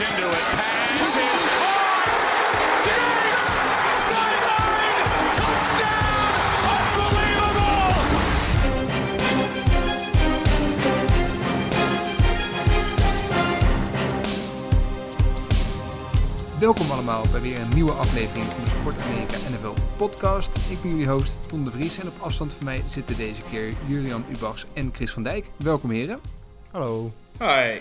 into it. Pass is caught. Diggs! Sideline! Touchdown! Unbelievable! Welkom allemaal bij weer een nieuwe aflevering van de Sport Amerika NFL podcast. Ik ben jullie host Ton de Vries en op afstand van mij zitten deze keer Julian Ubachs en Chris van Dijk. Welkom heren. Hallo. Hi.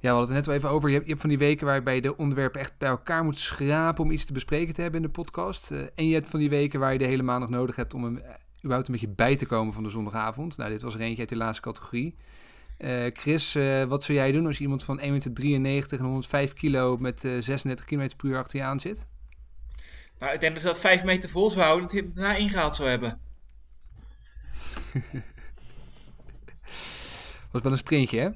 Ja, we hadden het er net al even over. Je hebt, je hebt van die weken waarbij je de onderwerpen echt bij elkaar moet schrapen om iets te bespreken te hebben in de podcast. Eh, en je hebt van die weken waar je de hele maand nog nodig hebt om hem eh, überhaupt een beetje bij te komen van de zondagavond. Nou, dit was er eentje uit de laatste categorie. Eh, Chris, wat zou jij doen als je iemand van 1,93 meter en 105 kilo met eh 36 km per uur achter je aan zit? Nou, ik denk dat dat 5 meter vol zou houden, dat hij hem daarna ingehaald zou hebben. Was wel een sprintje, hè?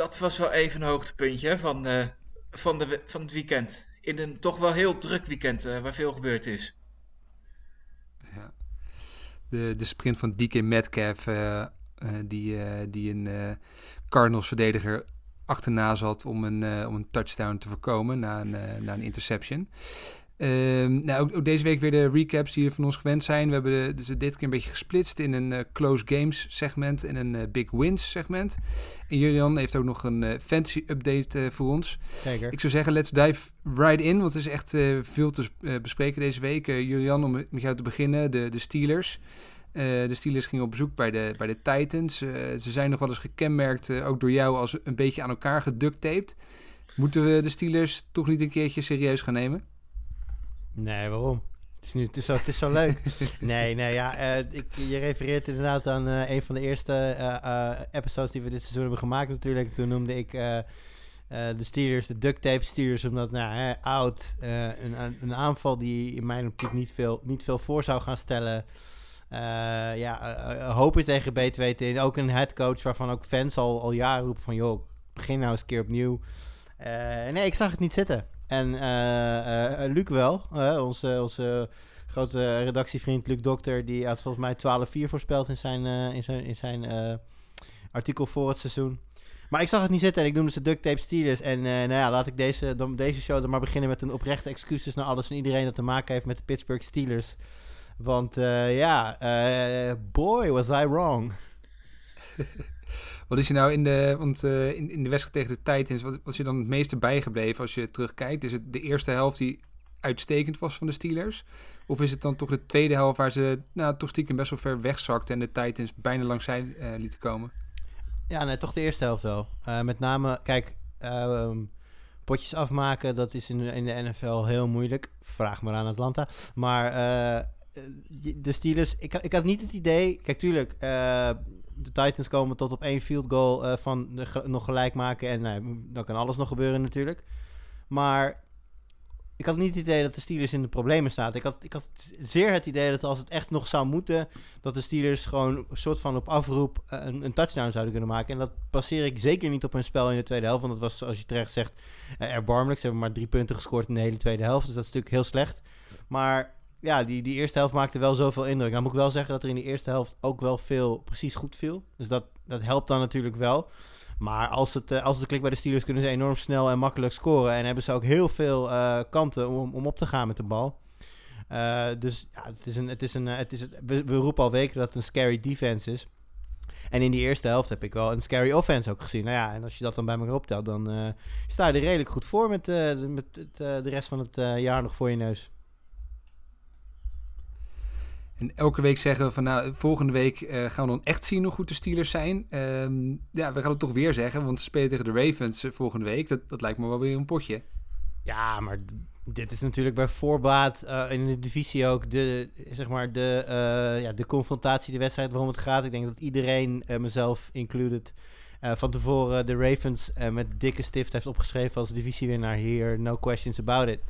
Dat was wel even een hoogtepuntje van, eh, van, de, van het weekend. In een toch wel heel druk weekend eh, waar veel gebeurd is. De, de sprint van DK Metcalf, eh, die, die een Cardinals-verdediger achterna zat om een, om een touchdown te voorkomen na een, na een interception. Ehm, nou, ook, ook deze week weer de recaps die er van ons gewend zijn. We hebben de, dus dit keer een beetje gesplitst in een eh, close games segment en een eh, big wins segment. En Julian heeft ook nog een eh, fantasy update voor ons. Zeker. Ik zou zeggen, let's dive right in, want er is echt veel te bespreken deze week. Julian, om met jou te beginnen, de, de Steelers. De Steelers gingen op bezoek bij de, bij de Titans. Ze zijn nog wel eens gekenmerkt, ook door jou, als een beetje aan elkaar geducttaped. Moeten we de Steelers toch niet een keertje serieus gaan nemen? Nee, waarom? Het is, nu, het is, zo, het is zo leuk. nee, nee, ja. eh, ik, je refereert inderdaad aan eh, een van de eerste eh, episodes die we dit seizoen hebben gemaakt natuurlijk. Toen noemde ik de Steelers, de duct tape Steelers, omdat, nou, hè, oud, een, een aanval die in mijn optiek niet veel, niet veel voor zou gaan stellen. Ja, hopen tegen B2 te in. Ook een headcoach waarvan ook fans al, al jaren roepen van, joh, begin nou eens een keer opnieuw. Nee, ik zag het niet zitten. En eh, eh, Luc wel, eh, onze, onze grote redactievriend Luc Dokter, die had volgens mij 12-4 voorspeld in zijn, eh, in zijn, in zijn eh, artikel voor het seizoen. Maar ik zag het niet zitten en ik noemde ze duct tape Steelers. En eh, nou ja, laat ik deze, deze show dan maar beginnen met een oprechte excuses naar alles en iedereen dat te maken heeft met de Pittsburgh Steelers. Want eh, ja, eh, boy was I wrong. Wat is je nou in de, want, eh, in, in de wedstrijd tegen de Titans, wat was je dan het meeste bijgebleven als je terugkijkt? Is het de eerste helft die uitstekend was van de Steelers? Of is het dan toch de tweede helft waar ze nou, toch stiekem best wel ver wegzakten en de Titans bijna langs zij eh, lieten komen? Ja, nee, toch de eerste helft wel. Eh, met name, kijk, ehm, potjes afmaken, dat is in, in de NFL heel moeilijk. Vraag maar aan Atlanta. Maar de Steelers, ik, ik had niet het idee... Kijk, tuurlijk, de Titans komen tot op één field goal eh, van nog gelijk maken. En nou, dan kan alles nog gebeuren natuurlijk. Maar ik had niet het idee dat de Steelers in de problemen staat. Ik had, ik had zeer het idee dat als het echt nog zou moeten dat de Steelers gewoon een soort van op afroep eh, een, een touchdown zouden kunnen maken. En dat baseer ik zeker niet op hun spel in de tweede helft. Want dat was, zoals je terecht zegt, eh, erbarmelijk. Ze hebben maar drie punten gescoord in de hele tweede helft. Dus dat is natuurlijk heel slecht. Maar ja, die, die eerste helft maakte wel zoveel indruk. Dan moet ik wel zeggen dat er in die eerste helft ook wel veel precies goed viel. Dus dat, dat helpt dan natuurlijk wel. Maar als het, eh, als het klikt bij de Steelers kunnen ze enorm snel en makkelijk scoren. En hebben ze ook heel veel eh, kanten om, om op te gaan met de bal. Eh, dus ja, het is een, het is een, het is we, we roepen al weken dat het een scary defense is. En in die eerste helft heb ik wel een scary offense ook gezien. Nou ja, en als je dat dan bij elkaar optelt, dan sta je er redelijk goed voor met, met de rest van het jaar nog voor je neus. En elke week zeggen we van nou, volgende week eh, gaan we dan echt zien hoe goed de Steelers zijn. Ehm, ja, we gaan het toch weer zeggen, want ze spelen tegen de Ravens eh, volgende week. Dat, dat lijkt me wel weer een potje. Ja, maar dit is natuurlijk bij voorbaat eh, in de divisie ook de, zeg maar de, ja, de confrontatie, de wedstrijd waarom het gaat. Ik denk dat iedereen, mezelf included, van tevoren de Ravens met dikke stift heeft opgeschreven als divisiewinnaar hier. No questions about it.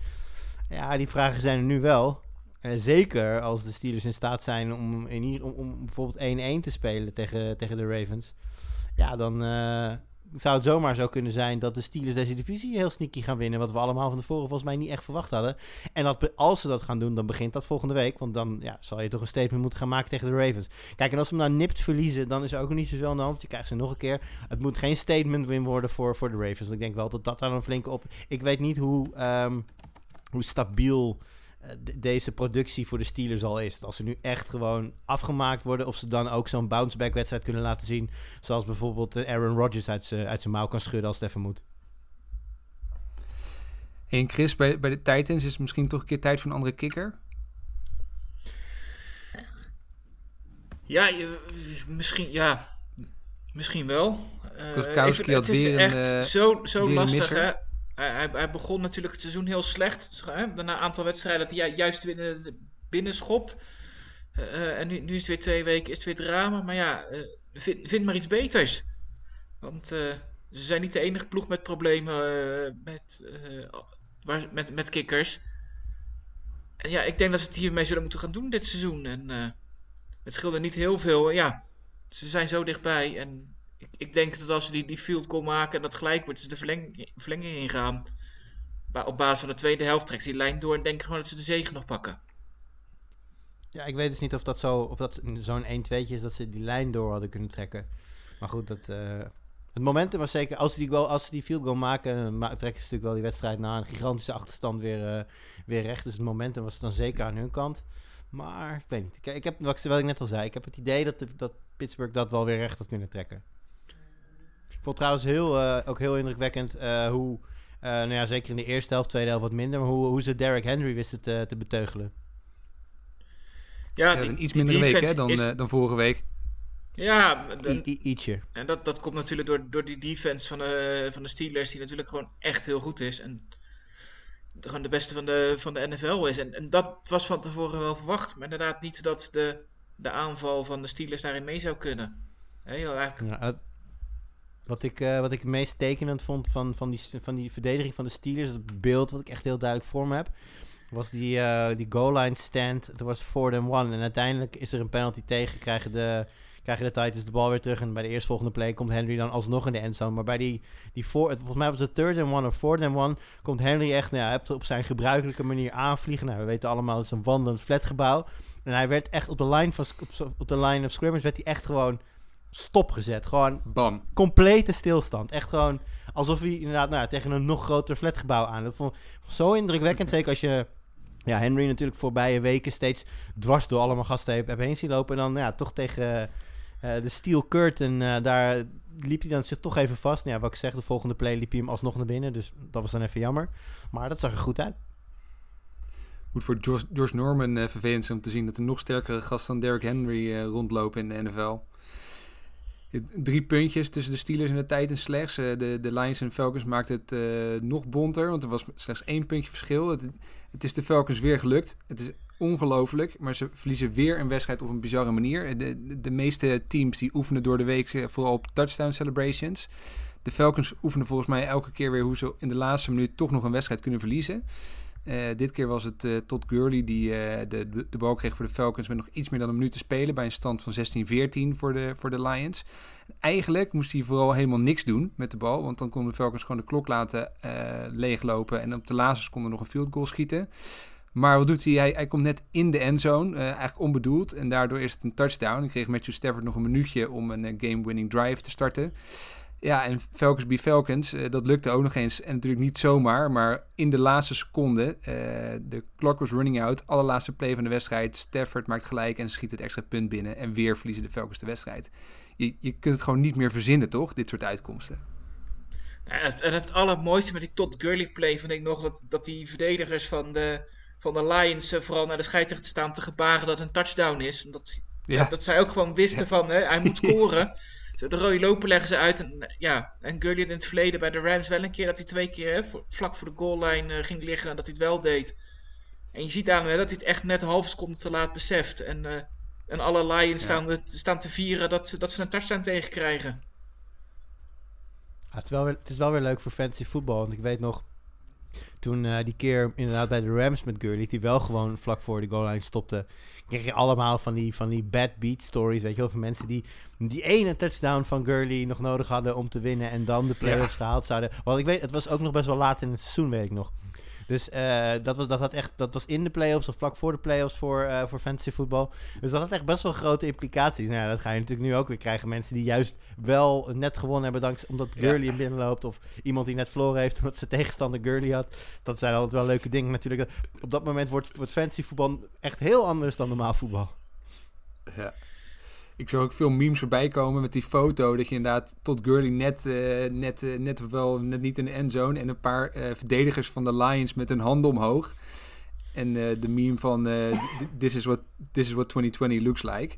Ja, die vragen zijn er nu wel. Eh, zeker als de Steelers in staat zijn om, in hier, om, om bijvoorbeeld 1-1 te spelen tegen, tegen de Ravens. Ja, dan, eh, zou het zomaar zo kunnen zijn dat de Steelers deze divisie heel sneaky gaan winnen. Wat we allemaal van tevoren volgens mij niet echt verwacht hadden. En dat, als ze dat gaan doen, dan begint dat volgende week. Want dan ja, zal je toch een statement moeten gaan maken tegen de Ravens. Kijk, en als ze hem nou nipt verliezen, dan is er ook niet zoveel aan de hand. Je krijgt ze nog een keer. Het moet geen statement win worden voor, voor de Ravens. Ik denk wel dat dat daar een flinke op... Ik weet niet hoe, ehm, hoe stabiel deze productie voor de Steelers al is. Als ze nu echt gewoon afgemaakt worden, of ze dan ook zo'n bounce-back wedstrijd kunnen laten zien. Zoals bijvoorbeeld eh, Aaron Rodgers uit zijn uit zijn mouw kan schudden als het even moet. En Chris, bij, bij de Titans is het misschien toch een keer tijd voor een andere kicker? Ja, je- misschien, ja, misschien wel. Eh, had het is een, echt eh, zo, zo lastig, hè. Hij, hij, begon natuurlijk het seizoen heel slecht. Hè? Daarna een aantal wedstrijden dat hij ju- juist binnen, binnen schopt. Eh, en nu, is het weer twee weken, is het weer drama. Maar ja, eh, vind, vind maar iets beters. Want ze zijn niet de enige ploeg met problemen met, waar, met, met kikkers. En ja, ik denk dat ze het hiermee zullen moeten gaan doen dit seizoen. En het scheelde niet heel veel. Ja, ze zijn zo dichtbij. En ik, ik denk dat als ze die, die field goal maken en dat gelijk wordt, ze de verleng, verlenging ingaan. Ba- op basis van de tweede helft trekt die lijn door en denk gewoon dat ze de zegen nog pakken. Ja, ik weet dus niet of dat zo, of dat zo'n 1-2'tje is dat ze die lijn door hadden kunnen trekken. Maar goed, dat, eh, het momentum was zeker, als ze die, als ze die field goal maken, trekken ze natuurlijk wel die wedstrijd na een gigantische achterstand weer, eh, weer recht. Dus het momentum was dan zeker aan hun kant. Maar ik weet niet. Ik, ik heb, wat ik, net al zei, ik heb het idee dat, dat Pittsburgh dat wel weer recht had kunnen trekken. Ik vond trouwens heel, eh, ook heel indrukwekkend eh, hoe, eh, nou ja, zeker in de eerste helft, tweede helft wat minder, maar hoe, hoe ze Derrick Henry wisten te, te beteugelen. Ja, Ja, dat is een iets die mindere week hè, dan, is- eh, dan vorige week. ja, I- dan- i- ietsje. en dat, dat komt natuurlijk door, door die defense van de, van de Steelers, die natuurlijk gewoon echt heel goed is. En gewoon de beste van de, van de NFL is. En, en dat was van tevoren wel verwacht. Maar inderdaad niet dat de, de aanval van de Steelers daarin mee zou kunnen. Heel eigenlijk Ja, wat, ik, eh, wat ik het meest tekenend vond van, van, die, van die verdediging van de Steelers, het beeld wat ik echt heel duidelijk voor me heb, was die, eh, die goal line stand. Het was 4 and 1 en uiteindelijk is er een penalty tegen, krijgen de, krijgen de Titans de bal weer terug en bij de eerstvolgende play komt Henry dan alsnog in de endzone. Maar bij die, die four, het- volgens mij was het third and one of fourth and one, komt Henry echt nou ja, op zijn gebruikelijke manier aanvliegen. Nou, we weten allemaal, het is een wandelend flatgebouw. En hij werd echt op de line, van, op, op de line of scrimmage werd hij echt gewoon stopgezet. Gewoon Bam. complete stilstand. Echt gewoon alsof hij inderdaad nou, tegen een nog groter flatgebouw aan. Dat vond ik zo indrukwekkend. Zeker als je ja, Henry natuurlijk voorbije weken steeds dwars door allemaal gasten hebt, hebt heen zien lopen. En dan ja, toch tegen eh, de steel curtain, eh, daar liep hij dan zich toch even vast. Nou, ja, wat ik zeg, de volgende play liep hij hem alsnog naar binnen. Dus dat was dan even jammer. Maar dat zag er goed uit. Moet voor George, Norman eh, vervelend zijn om te zien dat er nog sterkere gasten dan Derrick Henry eh, rondlopen in de NFL. Drie puntjes tussen de Steelers en de Titans slechts. Eh, de, de Lions en Falcons maakt het eh, nog bonter, want er was slechts één puntje verschil. Het, het is de Falcons weer gelukt. Het is ongelooflijk, maar ze verliezen weer een wedstrijd op een bizarre manier. De, de, de meeste teams die oefenen door de week eh, vooral op touchdown celebrations. De Falcons oefenen volgens mij elke keer weer hoe ze in de laatste minuut toch nog een wedstrijd kunnen verliezen. Eh, dit keer was het eh Todd Gurley die eh, de, de, bal kreeg voor de Falcons met nog iets meer dan een minuut te spelen bij een stand van 16-14 voor de, voor de Lions. En eigenlijk moest hij vooral helemaal niks doen met de bal, want dan konden de Falcons gewoon de klok laten leeglopen en op de laatste seconde nog een field goal schieten. Maar wat doet hij? Hij, hij komt net in de endzone, eigenlijk onbedoeld. En daardoor is het een touchdown. En kreeg Matthew Stafford nog een minuutje om een game-winning drive te starten. Ja, en Falcons bij Falcons, eh, dat lukte ook nog eens. En natuurlijk niet zomaar, maar in de laatste seconde. eh, de clock was running out. Allerlaatste play van de wedstrijd. Stafford maakt gelijk en schiet het extra punt binnen. En weer verliezen de Falcons de wedstrijd. Je, je kunt het gewoon niet meer verzinnen, toch? Dit soort uitkomsten. Nou, het, en het allermooiste met die Todd Gurley play vond ik nog dat, dat die verdedigers van de, van de Lions eh, vooral naar de scheidsrechter staan te gebaren dat het een touchdown is. Dat, Ja. dat zij ook gewoon wisten van hè, hij moet scoren. De rode lopen leggen ze uit. En, eh, ja, en Gurley in het verleden bij de Rams wel een keer dat hij twee keer hè, vlak voor de goal-line eh, ging liggen en dat hij het wel deed. En je ziet aan hem hè, dat hij het echt net een halve seconde te laat beseft. En, eh, en alle Lions staan, te- staan te vieren dat, ze- dat ze een touchdown tegenkrijgen. Ja, het, is wel weer, het is wel weer leuk voor fantasy voetbal. Want ik weet nog, toen eh, die keer inderdaad bij de Rams met Gurley, die wel gewoon vlak voor de goal line stopte, kreeg je allemaal van die, van die bad beat stories, weet je wel, van mensen die die ene touchdown van Gurley nog nodig hadden om te winnen en dan de playoffs gehaald zouden. Want ik weet, het was ook nog best wel laat in het seizoen, weet ik nog. Dus eh, dat, was, dat, had echt, dat was in de playoffs of vlak voor de playoffs voor, eh voor fantasy voetbal. Dus dat had echt best wel grote implicaties. Nou ja, dat ga je natuurlijk nu ook weer krijgen. Mensen die juist wel net gewonnen hebben dankzij, omdat Gurley in binnenloopt. Of iemand die net verloren heeft omdat zijn tegenstander Gurley had. Dat zijn altijd wel leuke dingen natuurlijk. Op dat moment wordt, wordt fantasy voetbal echt heel anders dan normaal voetbal. Ja. Ik zag ook veel memes voorbij komen met die foto dat je inderdaad tot Gurley net, eh, net, eh, net wel net niet in de endzone en een paar eh, verdedigers van de Lions met hun handen omhoog. En de meme van this, is what, this is what 2020 looks like.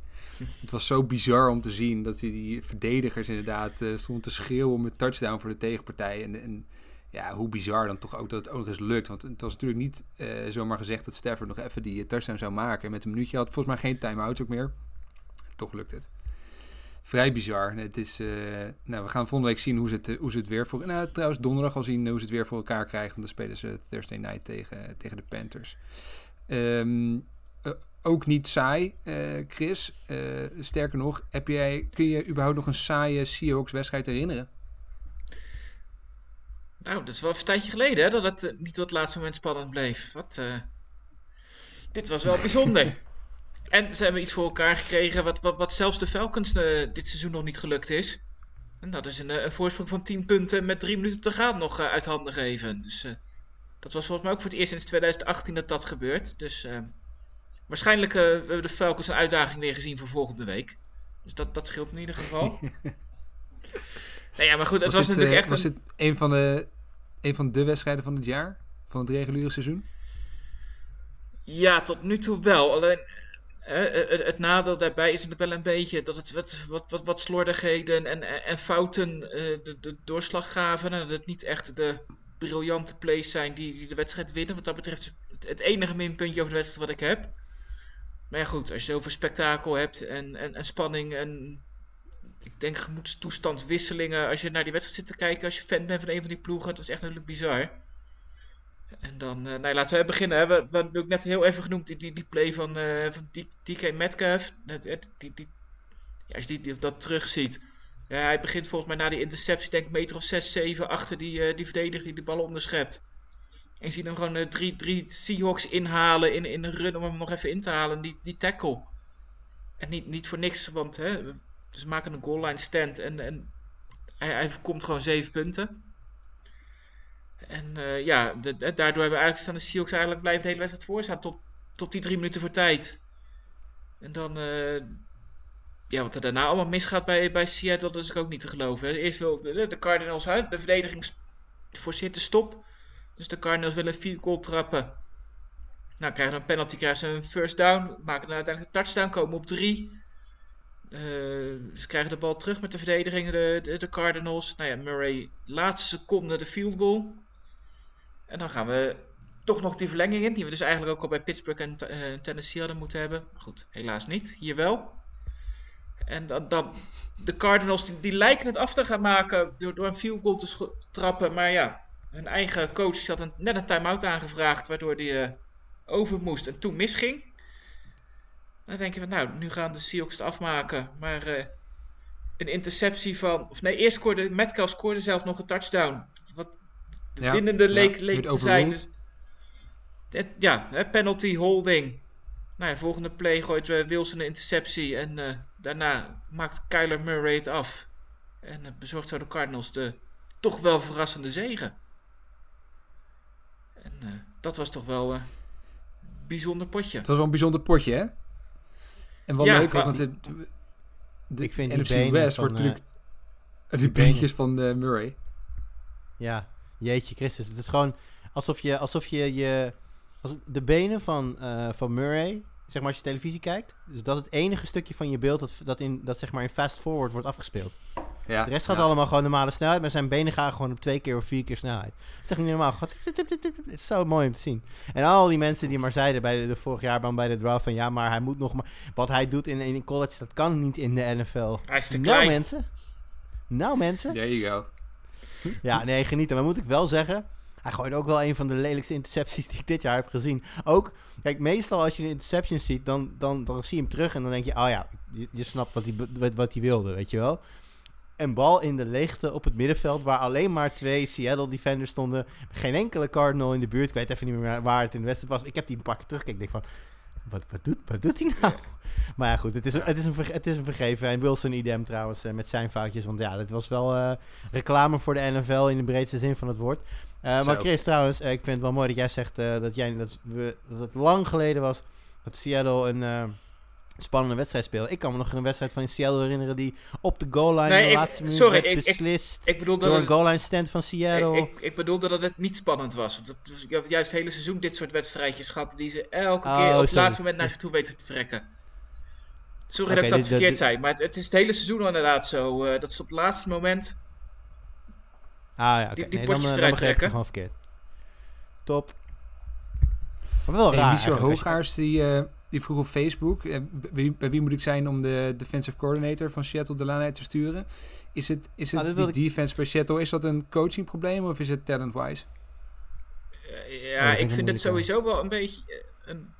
Het was zo bizar om te zien dat die, verdedigers inderdaad stonden te schreeuwen om een touchdown voor de tegenpartij. En, en ja, hoe bizar dan toch ook dat het ook eens lukt. Want het was natuurlijk niet zomaar gezegd dat Stafford nog even die touchdown zou maken. Met een minuutje had volgens mij geen time-outs ook meer. Toch lukt het. Vrij bizar. Het is, eh, nou, we gaan volgende week zien hoe ze het, eh, hoe ze het weer voor... Nou, trouwens donderdag al zien hoe ze het weer voor elkaar krijgen. Want dan spelen ze Thursday night tegen, tegen de Panthers. Ehm, eh, ook niet saai, Chris. Sterker nog, heb jij, kun je überhaupt nog een saaie Seahawks-wedstrijd herinneren? Nou, dat is wel even een tijdje geleden hè, dat het niet tot het laatste moment spannend bleef. Wat, dit was wel bijzonder. en ze hebben iets voor elkaar gekregen wat, wat, wat zelfs de Falcons eh, dit seizoen nog niet gelukt is. En dat is een, eh, een voorsprong van 10 punten met 3 minuten te gaan nog eh, uit handen geven. Dus dat was volgens mij ook voor het eerst sinds 2018 dat dat gebeurt. Dus waarschijnlijk we hebben de Falcons een uitdaging weer gezien voor volgende week. Dus dat, dat scheelt in ieder geval. nou ja, maar goed, het was, dit, natuurlijk echt was een... het een van, de, een van de wedstrijden van het jaar? Van het reguliere seizoen? Ja, tot nu toe wel. Alleen het, het nadeel daarbij is wel een beetje dat het wat, wat, wat, slordigheden en, en, en fouten eh, de, de doorslag gaven. En dat het niet echt de briljante plays zijn die, de wedstrijd winnen. Wat dat betreft het, het enige minpuntje over de wedstrijd wat ik heb. Maar ja goed, als je zoveel spektakel hebt en, en, en spanning en ik denk gemoedstoestandswisselingen. Als je naar die wedstrijd zit te kijken, als je fan bent van een van die ploegen, dat is echt natuurlijk bizar. En dan, eh, nou, laten we beginnen. Hè. We, hebben ook net heel even genoemd die, die, die play van, eh van DK Metcalf. Het- Die, die, ja, als je die, die- dat terugziet. Hij begint volgens mij na die interceptie, denk ik, meter of 6, 7 achter die, eh, die verdediger die de bal onderschept. En je ziet hem gewoon eh, drie, drie Seahawks inhalen in, in een run om hem nog even in te halen. Die, die tackle. En niet, niet voor niks, want hè, ze maken een goal line stand en, en hij, hij komt gewoon 7 punten. En eh, ja, daardoor hebben eigenlijk staan de Seahawks eigenlijk blijven de hele wedstrijd voorstaan tot, tot die drie minuten voor tijd. En dan, eh, ja, wat er daarna allemaal misgaat bij, bij Seattle, dat is ook niet te geloven. Eerst wil de, Cardinals uit, de verdediging forceert de stop. Dus de Cardinals willen field goal trappen. Nou, krijgen een penalty, krijgen ze een first down, maken dan uiteindelijk een touchdown, komen op drie. Eh, ze krijgen de bal terug met de verdediging, de, de, de Cardinals. Nou ja, Murray, laatste seconde de field goal. En dan gaan we toch nog die verlenging in, die we dus eigenlijk ook al bij Pittsburgh en eh, Tennessee hadden moeten hebben. Goed, helaas niet. Hier wel. En dan, dan de Cardinals, die, lijken het af te gaan maken door, door een field goal te trappen. Maar ja, hun eigen coach had net een time-out aangevraagd, waardoor die eh, over moest en toen misging. Dan denk je van, nou, nu gaan de Seahawks het afmaken. Maar eh, een interceptie van... Of nee, eerst scoorde... Metcalf scoorde zelf nog een touchdown. Wat de Ja, winnende ja, leek, leek te zijn. Dus, het- ja, hè, penalty, holding. Nou ja, volgende play gooit eh, Wilson een interceptie. En eh, daarna maakt Kyler Murray het af. En eh, bezorgt zo de Cardinals de toch wel verrassende zegen. En eh, dat was toch wel een bijzonder potje. Het was wel een bijzonder potje, hè? En wat Ja, leuk ook, want de, de Ik vind die NFC benen West van, wordt natuurlijk... die benen. beentjes van Murray. Ja, jeetje Christus. Het is gewoon alsof je, alsof je, je als de benen van, eh, van Murray, zeg maar als je televisie kijkt, is dat het enige stukje van je beeld dat, dat, in, dat zeg maar in fast forward wordt afgespeeld. Ja, De rest gaat ja. allemaal gewoon normale snelheid, maar zijn benen gaan gewoon op twee keer of vier keer snelheid. Dat is echt niet normaal. Het is zo mooi om te zien. En al die mensen die maar zeiden bij de, de vorig jaar bij de draft van ja, maar hij moet nog maar... Wat hij doet in, in college, dat kan niet in de NFL. Hij is te Nou klein. mensen. Nou mensen. There you go. Ja, nee, genieten. Maar moet ik wel zeggen, Hij gooide ook wel een van de lelijkste intercepties die ik dit jaar heb gezien. Ook, kijk, meestal als je een interception ziet, dan, dan, dan zie je hem terug en dan denk je, oh ja, je, je snapt wat hij, wat, wat wilde, weet je wel. Een bal in de leegte op het middenveld, waar alleen maar twee Seattle defenders stonden. Geen enkele Cardinal in de buurt. Ik weet even niet meer waar het in de wedstrijd was. Ik heb die pakje terug. Ik denk van, wat, wat, doet, wat doet hij nou? Maar ja, goed, het is, een, het, is een, het is een vergeven. En Wilson idem trouwens eh, met zijn foutjes. Want ja, dit was wel eh, reclame voor de NFL in de breedste zin van het woord. Uh, Zo. maar Chris, trouwens, eh, ik vind het wel mooi dat jij zegt eh, dat, jij, dat, we, dat het lang geleden was dat Seattle een eh, spannende wedstrijd speelde. Ik kan me nog een wedstrijd van Seattle herinneren die op de goal line Nee, in de ik- laatste minuut sorry, werd ik- ik- beslist Ik bedoel dat door een goal line stand van Seattle. ik, ik, ik bedoelde dat het niet spannend was. Want het, ik heb juist het hele seizoen dit soort wedstrijdjes gehad die ze elke Oh, keer op het laatste moment naar zich toe weten te trekken. Sorry dat ik dat dit- verkeerd dit- zei, maar het, het is het hele seizoen al inderdaad zo. eh, dat ze op het laatste moment. Ah ja, oké. Die- die nee, potjes dan, eh, eruit dan het trekken. gewoon verkeerd. Top. Maar wel Hey, raar. Michel je- Hoogaars die, eh, die vroeg op Facebook... eh, wie, bij wie moet ik zijn om de defensive coordinator van Seattle de laan uit te sturen? Is het, is het Ah, die defense bij Seattle, is dat een coachingprobleem of is het talent-wise? eh, Ja, ik vind het sowieso wel een beetje. eh, een,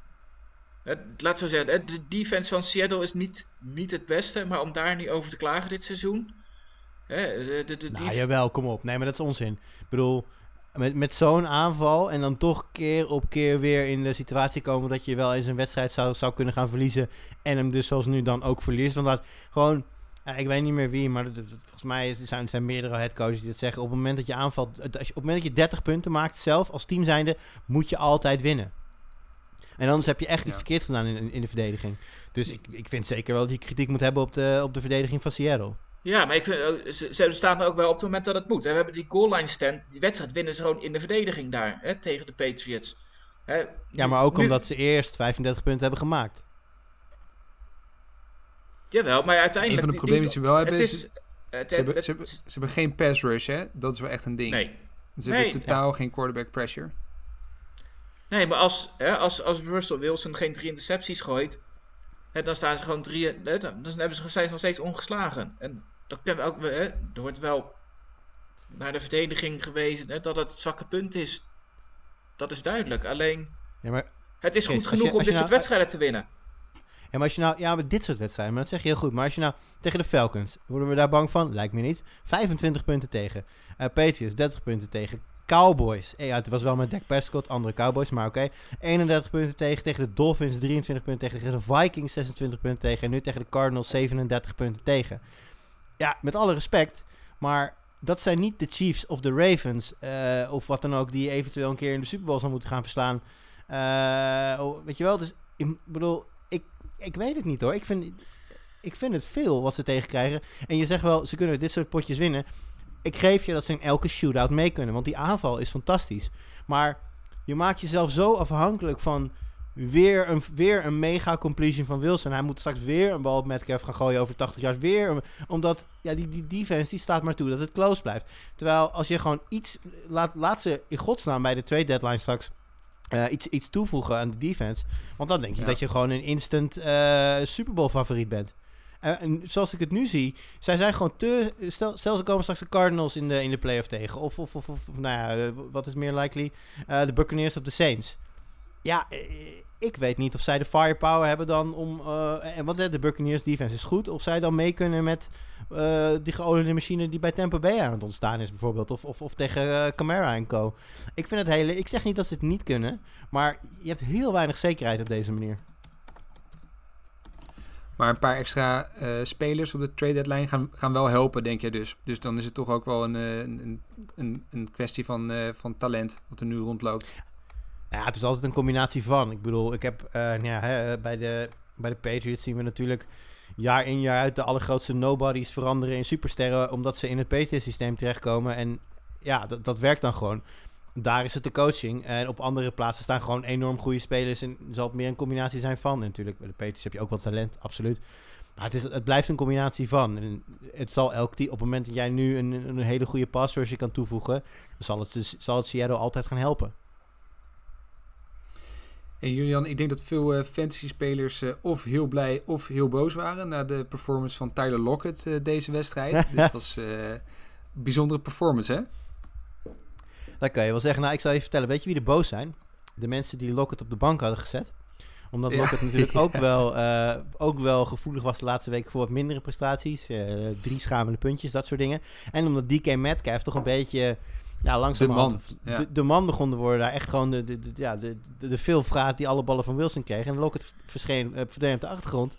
het, laat zo zeggen, de defense van Seattle is niet, niet het beste, maar om daar nu over te klagen dit seizoen. Hè, de, de, de Nou, jawel, kom op. Nee, maar dat is onzin. Ik bedoel, met, met zo'n aanval en dan toch keer op keer weer in de situatie komen dat je wel eens een wedstrijd zou, zou kunnen gaan verliezen. En hem dus zoals nu dan ook verliest. Want dat gewoon, ja, ik weet niet meer wie, maar dat- dat- volgens mij zijn, zijn meerdere headcoaches die dat zeggen. Op het moment dat je aanvalt, als je, op het moment dat je 30 punten maakt zelf als team zijnde, moet je altijd winnen. En anders heb je echt iets Ja. verkeerd gedaan in, in, in de verdediging. Dus ik, ik vind zeker wel dat je kritiek moet hebben op de, op de verdediging van Seattle. Ja, maar ik vind, ook- ze, ze staan er ook wel op het moment dat het moet. We hebben die goal line stand. Die wedstrijd winnen ze gewoon in de verdediging daar. Hè, tegen de Patriots. Hè, Ja, maar ook nu- omdat ze eerst 35 punten hebben gemaakt. Jawel, maar uiteindelijk... Een van de die- problemen die ze wel hebben het is... is... Het, Ze hebben, het- ze, hebben, ze hebben geen pass rush, hè? Dat is wel echt een ding. nee. Ze Nee. hebben totaal geen quarterback pressure. Nee, maar als, hè, als, als Russell Wilson geen drie intercepties gooit... Hè, dan staan ze gewoon drie... Dan hebben ze, zijn ze nog steeds ongeslagen. En dat kunnen we ook... Hè, er wordt wel naar de verdediging gewezen hè, dat het zwakke punt is. Dat is duidelijk. Alleen, Ja, maar, het is Kees, goed je- genoeg om dit soort nou- wedstrijden te winnen. ja, maar als je nou... Ja, dit soort wedstrijden, maar dat zeg je heel goed. Maar als je nou tegen de Falcons... Worden we daar bang van? Lijkt me niet. 25 punten tegen. Eh Patriots, 30 punten tegen. Cowboys. Eh, Ja, het was wel met Dak Prescott, andere Cowboys, maar oké. 31 punten tegen. Tegen de Dolphins 23 punten tegen. Tegen de Vikings 26 punten tegen. En nu tegen de Cardinals 37 punten tegen. Ja, met alle respect. Maar dat zijn niet de Chiefs of de Ravens. eh, of wat dan ook, die eventueel een keer in de Super Bowl zou moeten gaan verslaan. Eh, oh, weet je wel, dus ik bedoel, ik, ik weet het niet hoor. Ik vind, ik vind het veel wat ze tegenkrijgen. En je zegt wel, ze kunnen dit soort potjes winnen. Ik geef je dat ze in elke shootout mee kunnen. Want die aanval is fantastisch. Maar je maakt jezelf zo afhankelijk van weer een, weer een mega completion van Wilson. Hij moet straks weer een bal op Metcalf gaan gooien over 80 jaar. Weer, een- omdat ja, die, die defense die staat maar toe dat het close blijft. Terwijl als je gewoon iets... Laat, laat ze in godsnaam bij de trade deadline straks... eh, iets, iets toevoegen aan de defense. Want dan denk je Ja. dat je gewoon een instant eh Super Bowl favoriet bent. Eh, en zoals ik het nu zie, zij zijn gewoon te. Stel, stel ze komen straks de Cardinals in de, in de playoff tegen. Of, of, of, of nou ja, wat is meer likely? De Buccaneers of de Saints. Ja, eh, ik weet niet of zij de firepower hebben dan om. eh, en wat eh, de Buccaneers defense is goed. Of zij dan mee kunnen met eh, die geoliede machine die bij Tampa Bay aan het ontstaan is, bijvoorbeeld. Of, of, of tegen eh, Camara Co. Ik vind het hele. Ik zeg niet dat ze het niet kunnen. Maar je hebt heel weinig zekerheid op deze manier. Maar een paar extra eh, spelers op de trade deadline gaan, gaan wel helpen, denk je dus. Dus dan is het toch ook wel een, eh, een, een, een kwestie van, eh, van talent wat er nu rondloopt. Ja, het is altijd een combinatie van. Ik bedoel, ik heb eh, ja, hè, bij, de, bij de Patriots zien we natuurlijk jaar in jaar uit de allergrootste nobodies veranderen in supersterren, omdat ze in het Patriots systeem terechtkomen. En ja, dat, dat werkt dan gewoon. Daar is het de coaching. En op andere plaatsen staan gewoon enorm goede spelers. En zal het meer een combinatie zijn van. Natuurlijk, bij de Patriots heb je ook wel talent, absoluut. Maar het, is, het blijft een combinatie van. En het zal elk team, op het moment dat jij nu een, een hele goede pass kan toevoegen, zal het, zal het Seattle altijd gaan helpen. En Julian, ik denk dat veel eh, fantasy-spelers eh, of heel blij of heel boos waren na de performance van Tyler Lockett eh, deze wedstrijd. Dit was een bijzondere performance, hè? Dat kan je wel zeggen. Nou, ik zal je vertellen. Weet je wie er boos zijn? De mensen die Lockett op de bank hadden gezet. Omdat Ja. Lockett natuurlijk ook, wel, ook wel gevoelig was de laatste weken voor wat mindere prestaties. Drie schamele puntjes, dat soort dingen. En omdat DK Metcalf toch een beetje... Ja, langzamerhand De man, ja. de, de man begon te worden. Daar echt gewoon de, de, de, ja, de, de, veelvraat die alle ballen van Wilson kreeg. En Lockett verscheen, eh, verdween op de achtergrond.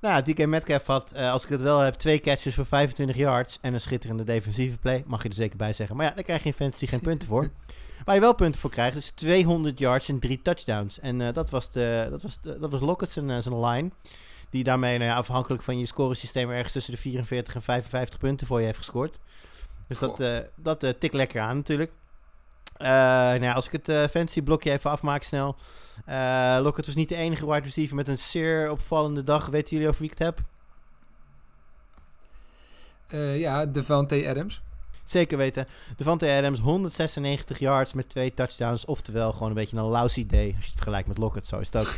Nou, DK Metcalf had, eh, als ik het wel heb, twee catches voor 25 yards en een schitterende defensieve play. Mag je er zeker bij zeggen. Maar ja, daar krijg je in fantasy geen punten voor. Waar je wel punten voor krijgt, is 200 yards en drie touchdowns. En eh, dat was, de, dat was, de, dat was Lockett zijn, zijn line. Die daarmee, nou ja, afhankelijk van je scoresysteem, ergens tussen de 44 en 55 punten voor je heeft gescoord. Dus dat, Goh. eh dat eh, tikt lekker aan natuurlijk. Eh, nou ja, als ik het fantasy blokje even afmaak snel. Lockett was niet de enige wide receiver met een zeer opvallende dag. Weten jullie over wie ik het heb? Ja, Devante Adams. Zeker weten. Devante Adams, 196 yards met twee touchdowns. Oftewel gewoon een beetje een lousy day. Als je het vergelijkt met Lockett, zo is het ook.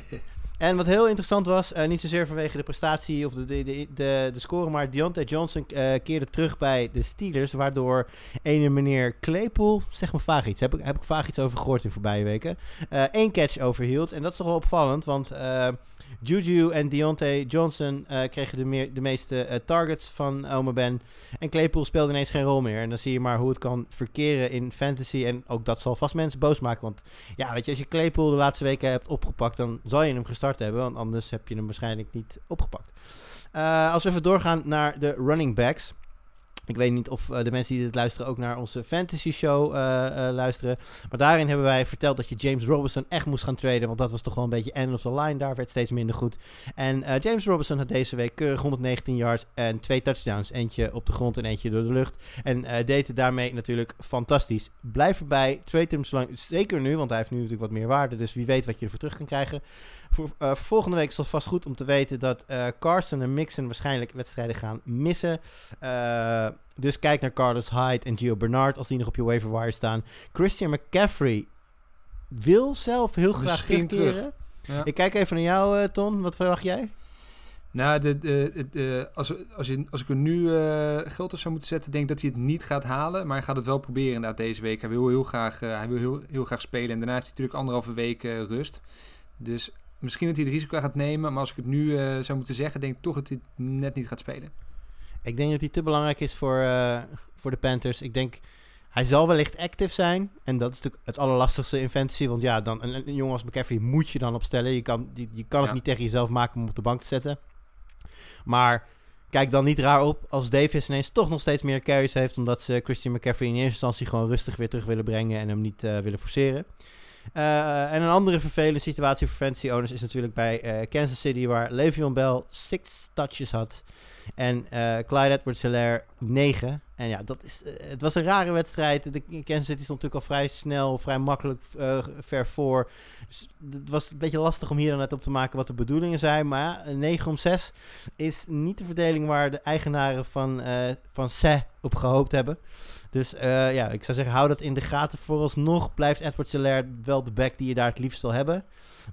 en wat heel interessant was, eh, niet zozeer vanwege de prestatie of de, de, de, de, score, maar Deontay Johnson eh, keerde terug bij de Steelers. Waardoor ene meneer Claypool, zeg maar vaag iets, heb ik, heb ik vaag iets over gehoord in voorbije weken, eh één catch overhield. En dat is toch wel opvallend, want Juju en Deontay Johnson eh, kregen de, meer, de meeste eh, targets van Ome Ben. En Claypool speelde ineens geen rol meer. En dan zie je maar hoe het kan verkeren in fantasy. En ook dat zal vast mensen boos maken. Want ja, weet je, als je Claypool de laatste weken hebt opgepakt, dan zal je hem gestart hebben. Want anders heb je hem waarschijnlijk niet opgepakt. Eh, als we even doorgaan naar de running backs. Ik weet niet of eh, de mensen die dit luisteren ook naar onze fantasy show eh, eh, luisteren. Maar daarin hebben wij verteld dat je James Robinson echt moest gaan traden. Want dat was toch wel een beetje end of the line. Daar werd steeds minder goed. En James Robinson had deze week keurig 119 yards en twee touchdowns. Eentje op de grond en eentje door de lucht. En deed het daarmee natuurlijk fantastisch. Blijf erbij. Trade hem zolang. Zeker nu, want hij heeft nu natuurlijk wat meer waarde. Dus wie weet wat je ervoor terug kan krijgen. Voor, eh, volgende week is het vast goed om te weten dat eh, Carson en Mixon waarschijnlijk wedstrijden gaan missen. Eh, dus kijk naar Carlos Hyde en Gio Bernard als die nog op je waiver wire staan. Christian McCaffrey wil zelf heel graag Misschien terugkeren. Ja. Ik kijk even naar jou, Ton. Wat verwacht jij? Nou, de, de, de, de- als, als, je, als ik er nu geld op zou moeten zetten, denk ik dat hij het niet gaat halen. Maar hij gaat het wel proberen inderdaad deze week. Hij wil heel graag, hij wil heel, heel graag spelen. En daarna heeft hij natuurlijk anderhalve week rust. Dus misschien dat hij het risico gaat nemen. Maar als ik het nu eh, zou moeten zeggen, denk ik toch dat hij het net niet gaat spelen. Ik denk dat hij te belangrijk is voor, eh, voor de Panthers. Ik denk, hij zal wellicht active zijn. En dat is natuurlijk het allerlastigste in fantasy. Want ja, dan, een, een jongen als McCaffrey moet je dan opstellen. Je kan, je, je kan het Ja. niet tegen jezelf maken om op de bank te zetten. Maar kijk dan niet raar op als Davis ineens toch nog steeds meer carries heeft. Omdat ze Christian McCaffrey in eerste instantie gewoon rustig weer terug willen brengen. En hem niet eh, willen forceren. Eh, en een andere vervelende situatie voor fantasy owners is natuurlijk bij eh, Kansas City, waar Le'Veon Bell six touches had en eh Clyde Edwards-Helaire 9. En ja, dat is, het was een rare wedstrijd. De Kansas City stond natuurlijk al vrij snel, vrij makkelijk ver voor. Dus het was een beetje lastig om hier dan net op te maken wat de bedoelingen zijn. Maar ja, een 9 om 6 is niet de verdeling waar de eigenaren van, van Se op gehoopt hebben. Dus eh, ja, ik zou zeggen, hou dat in de gaten. Vooralsnog blijft Edward Selaire wel de back die je daar het liefst wil hebben.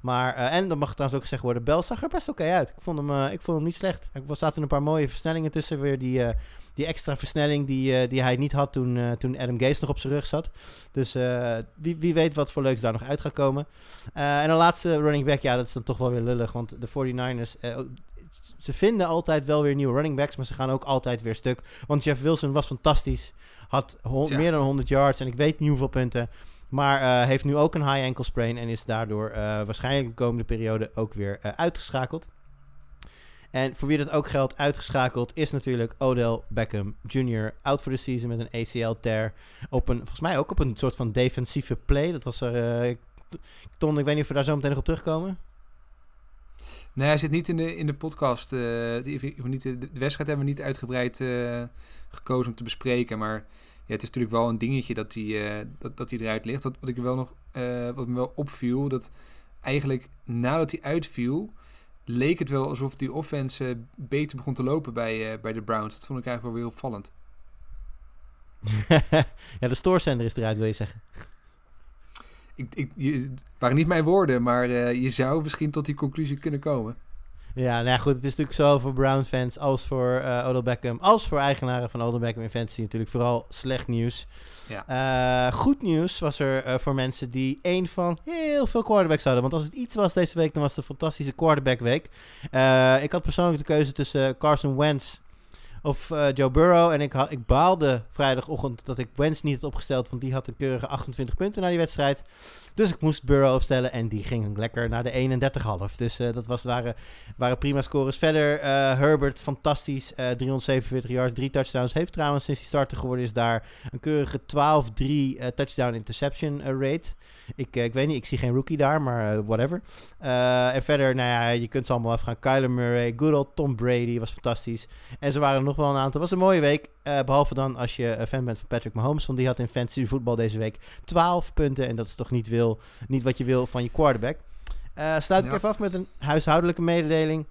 Maar, eh, en dan mag trouwens ook gezegd worden, Bell zag er best oké uit. Ik vond, hem, eh, ik vond hem niet slecht. Er zaten een paar mooie versnellingen tussen. Weer die, die extra versnelling die, die hij niet had toen, toen Adam Gase nog op zijn rug zat. Dus wie, wie weet wat voor leuks daar nog uit gaat komen. En de laatste running back, ja, dat is dan toch wel weer lullig. Want de 49ers, eh, ze vinden altijd wel weer nieuwe running backs, maar ze gaan ook altijd weer stuk. Want Jeff Wilson was fantastisch. Had meer dan 100 yards en ik weet niet hoeveel punten. Maar eh, heeft nu ook een high ankle sprain en is daardoor eh, waarschijnlijk de komende periode ook weer eh, uitgeschakeld. En voor wie dat ook geldt, uitgeschakeld is natuurlijk Odell Beckham Jr. out for the season met een ACL-tear. Op een, volgens mij ook op een soort van defensieve play. Dat was er. Ton, ik weet niet of we daar zo meteen nog op terugkomen. Nee, hij zit niet in de, in de podcast. eh, de, niet, de, wedstrijd hebben we niet uitgebreid eh, gekozen om te bespreken. Maar ja, het is natuurlijk wel een dingetje dat hij, eh, dat, dat eruit ligt. Wat, wat, ik wel nog, wat me wel opviel, dat eigenlijk nadat hij uitviel, leek het wel alsof die offense beter begon te lopen bij, bij de Browns. Dat vond ik eigenlijk wel weer opvallend. ja, de stoorzender is eruit, wil je zeggen. Ik, ik, het waren niet mijn woorden, maar eh, je zou misschien tot die conclusie kunnen komen. Ja, nou ja, goed. Het is natuurlijk zowel voor Browns fans als voor eh Odell Beckham, als voor eigenaren van Odell Beckham in fantasy natuurlijk vooral slecht nieuws. Eh, goed nieuws was er voor mensen die één van heel veel quarterbacks hadden. Want als het iets was deze week, dan was het een fantastische quarterback week. Ik had persoonlijk de keuze tussen Carson Wentz of eh, Joe Burrow. En ik, ik baalde vrijdagochtend dat ik Wentz niet had opgesteld, want die had een keurige 28 punten na die wedstrijd. Dus ik moest Burrow opstellen en die ging lekker naar de 31,5. Dus eh, dat was, waren, waren prima scores. Verder eh, Herbert, fantastisch. eh 347 yards, drie touchdowns. Heeft trouwens sinds hij starter geworden is daar een keurige 12-3 eh, touchdown interception rate. Ik, eh, ik weet niet, ik zie geen rookie daar, maar eh, whatever. Eh, en verder, nou ja, je kunt ze allemaal afgaan. Kyler Murray, good old Tom Brady was fantastisch. En ze waren er nog wel een aantal. Het was een mooie week. eh, behalve dan als je fan bent van Patrick Mahomes. Want die had in fantasy voetbal deze week 12 punten. En dat is toch niet, wil, niet wat je wil van je quarterback. Sluit ik Ja. even af met een huishoudelijke mededeling.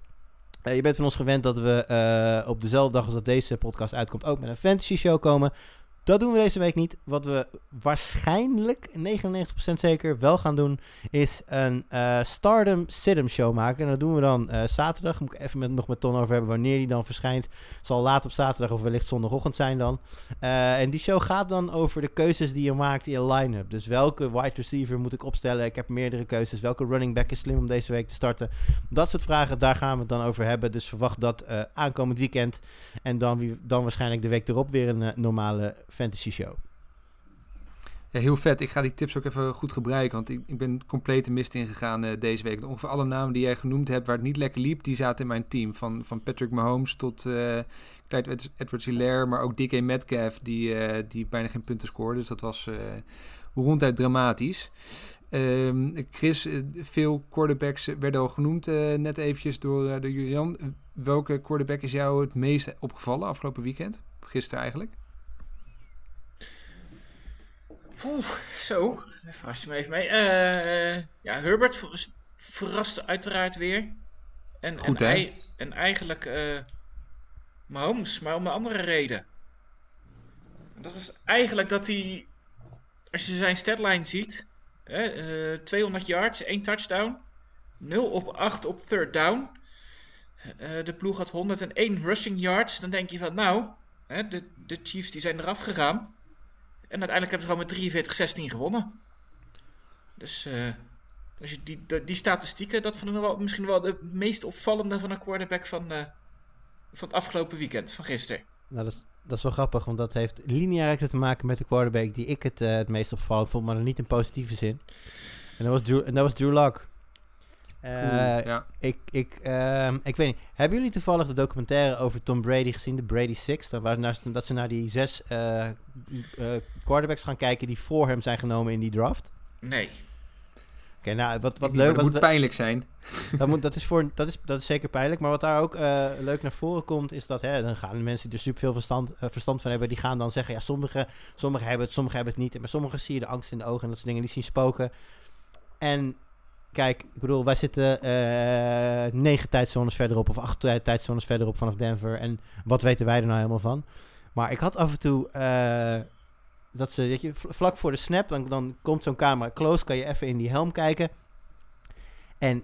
Je bent van ons gewend dat we op dezelfde dag als dat deze podcast uitkomt ook met een fantasy show komen. Dat doen we deze week niet. Wat we waarschijnlijk, 99% zeker, wel gaan doen, is een eh Stardom Situm show maken. En dat doen we dan eh, zaterdag. Moet ik even met, nog met Ton over hebben wanneer die dan verschijnt. Zal laat op zaterdag of wellicht zondagochtend zijn dan. Eh, en die show gaat dan over de keuzes die je maakt in je line-up. Dus welke wide receiver moet ik opstellen? Ik heb meerdere keuzes. Welke running back is slim om deze week te starten? Dat soort vragen, daar gaan we het dan over hebben. Dus verwacht dat aankomend weekend. En dan, dan waarschijnlijk de week erop weer een normale fantasy show. Heel vet. Ik ga die tips ook even goed gebruiken. Want ik, ik ben compleet de mist ingegaan eh deze week. Ongeveer alle namen die jij genoemd hebt waar het niet lekker liep, die zaten in mijn team. Van, van Patrick Mahomes tot eh Clyde Ed- Edwards-Hilaire, maar ook DK Metcalf, die, eh, die bijna geen punten scoorde. Dus dat was ronduit dramatisch. Ehm, Chris, veel quarterbacks werden al genoemd net eventjes door, door Julian. Welke quarterback is jou het meest opgevallen afgelopen weekend? Gisteren eigenlijk. Oeh, zo, daar verrast je me even mee. Eh, ja, Herbert ver- verraste uiteraard weer. En, Goed, en, hè? en eigenlijk eh Mahomes, maar om een andere reden. Dat is eigenlijk dat hij, als je zijn statline ziet, hè, eh, 200 yards, 1 touchdown, 0 op 8 op third down. De ploeg had 101 rushing yards. Dan denk je van, nou, de, de Chiefs die zijn eraf gegaan. En uiteindelijk hebben ze gewoon met 43-16 gewonnen. Dus eh, als je die, die, statistieken, dat vond ik wel, misschien wel de meest opvallende van een quarterback van, eh, van het afgelopen weekend, van gisteren. Nou, dat is, dat is wel grappig, want dat heeft lineair te maken met de quarterback die ik het, eh, het meest opvallend vond, maar niet in positieve zin. En dat was Drew, en dat was Drew Lock. Eh, ja. ik, ik, ehm, ik weet niet. Hebben jullie toevallig de documentaire over Tom Brady gezien, de Brady Six? Dat, waar, dat ze naar die zes eh, eh, quarterbacks gaan kijken die voor hem zijn genomen in die draft? Nee. Oké, nou, wat, wat leuk dat wat, moet pijnlijk zijn. dat, moet, dat, is voor, dat, is, dat is zeker pijnlijk. Maar wat daar ook eh, leuk naar voren komt, is dat hè, dan gaan de mensen die er super veel verstand, verstand van hebben, die gaan dan zeggen: ja, sommigen sommige hebben het, sommigen hebben het niet. En bij sommigen zie je de angst in de ogen en dat soort dingen, die zien spoken. En kijk, ik bedoel, wij zitten eh, negen tijdzones verderop of acht tij- tijdzones verderop vanaf Denver. En wat weten wij er nou helemaal van? Maar ik had af en toe. eh, dat ze, weet je, vl- vlak voor de snap, dan, dan komt zo'n camera close, kan je even in die helm kijken. En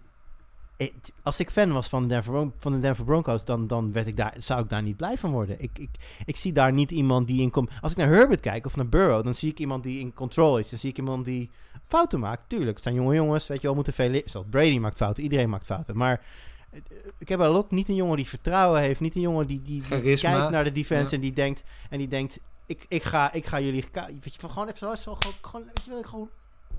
als ik fan was van de Denver, van de Denver Broncos, dan, dan werd ik daar, zou ik daar niet blij van worden. Ik, ik, ik zie daar niet iemand die in komt. Als ik naar Herbert kijk of naar Burrow, dan zie ik iemand die in control is. Dan zie ik iemand die fouten maakt. Tuurlijk, het zijn jonge jongens, weet je wel, moeten veel. le- Zoals Brady maakt fouten, iedereen maakt fouten. Maar eh, ik heb wel ook niet een jongen die vertrouwen heeft, niet een jongen die, die, kijkt naar de defense Ja. en die denkt, en die denkt, ik, ik, ga, ik ga jullie, weet je, van gewoon even zo, zo gewoon, gewoon, weet je wel, gewoon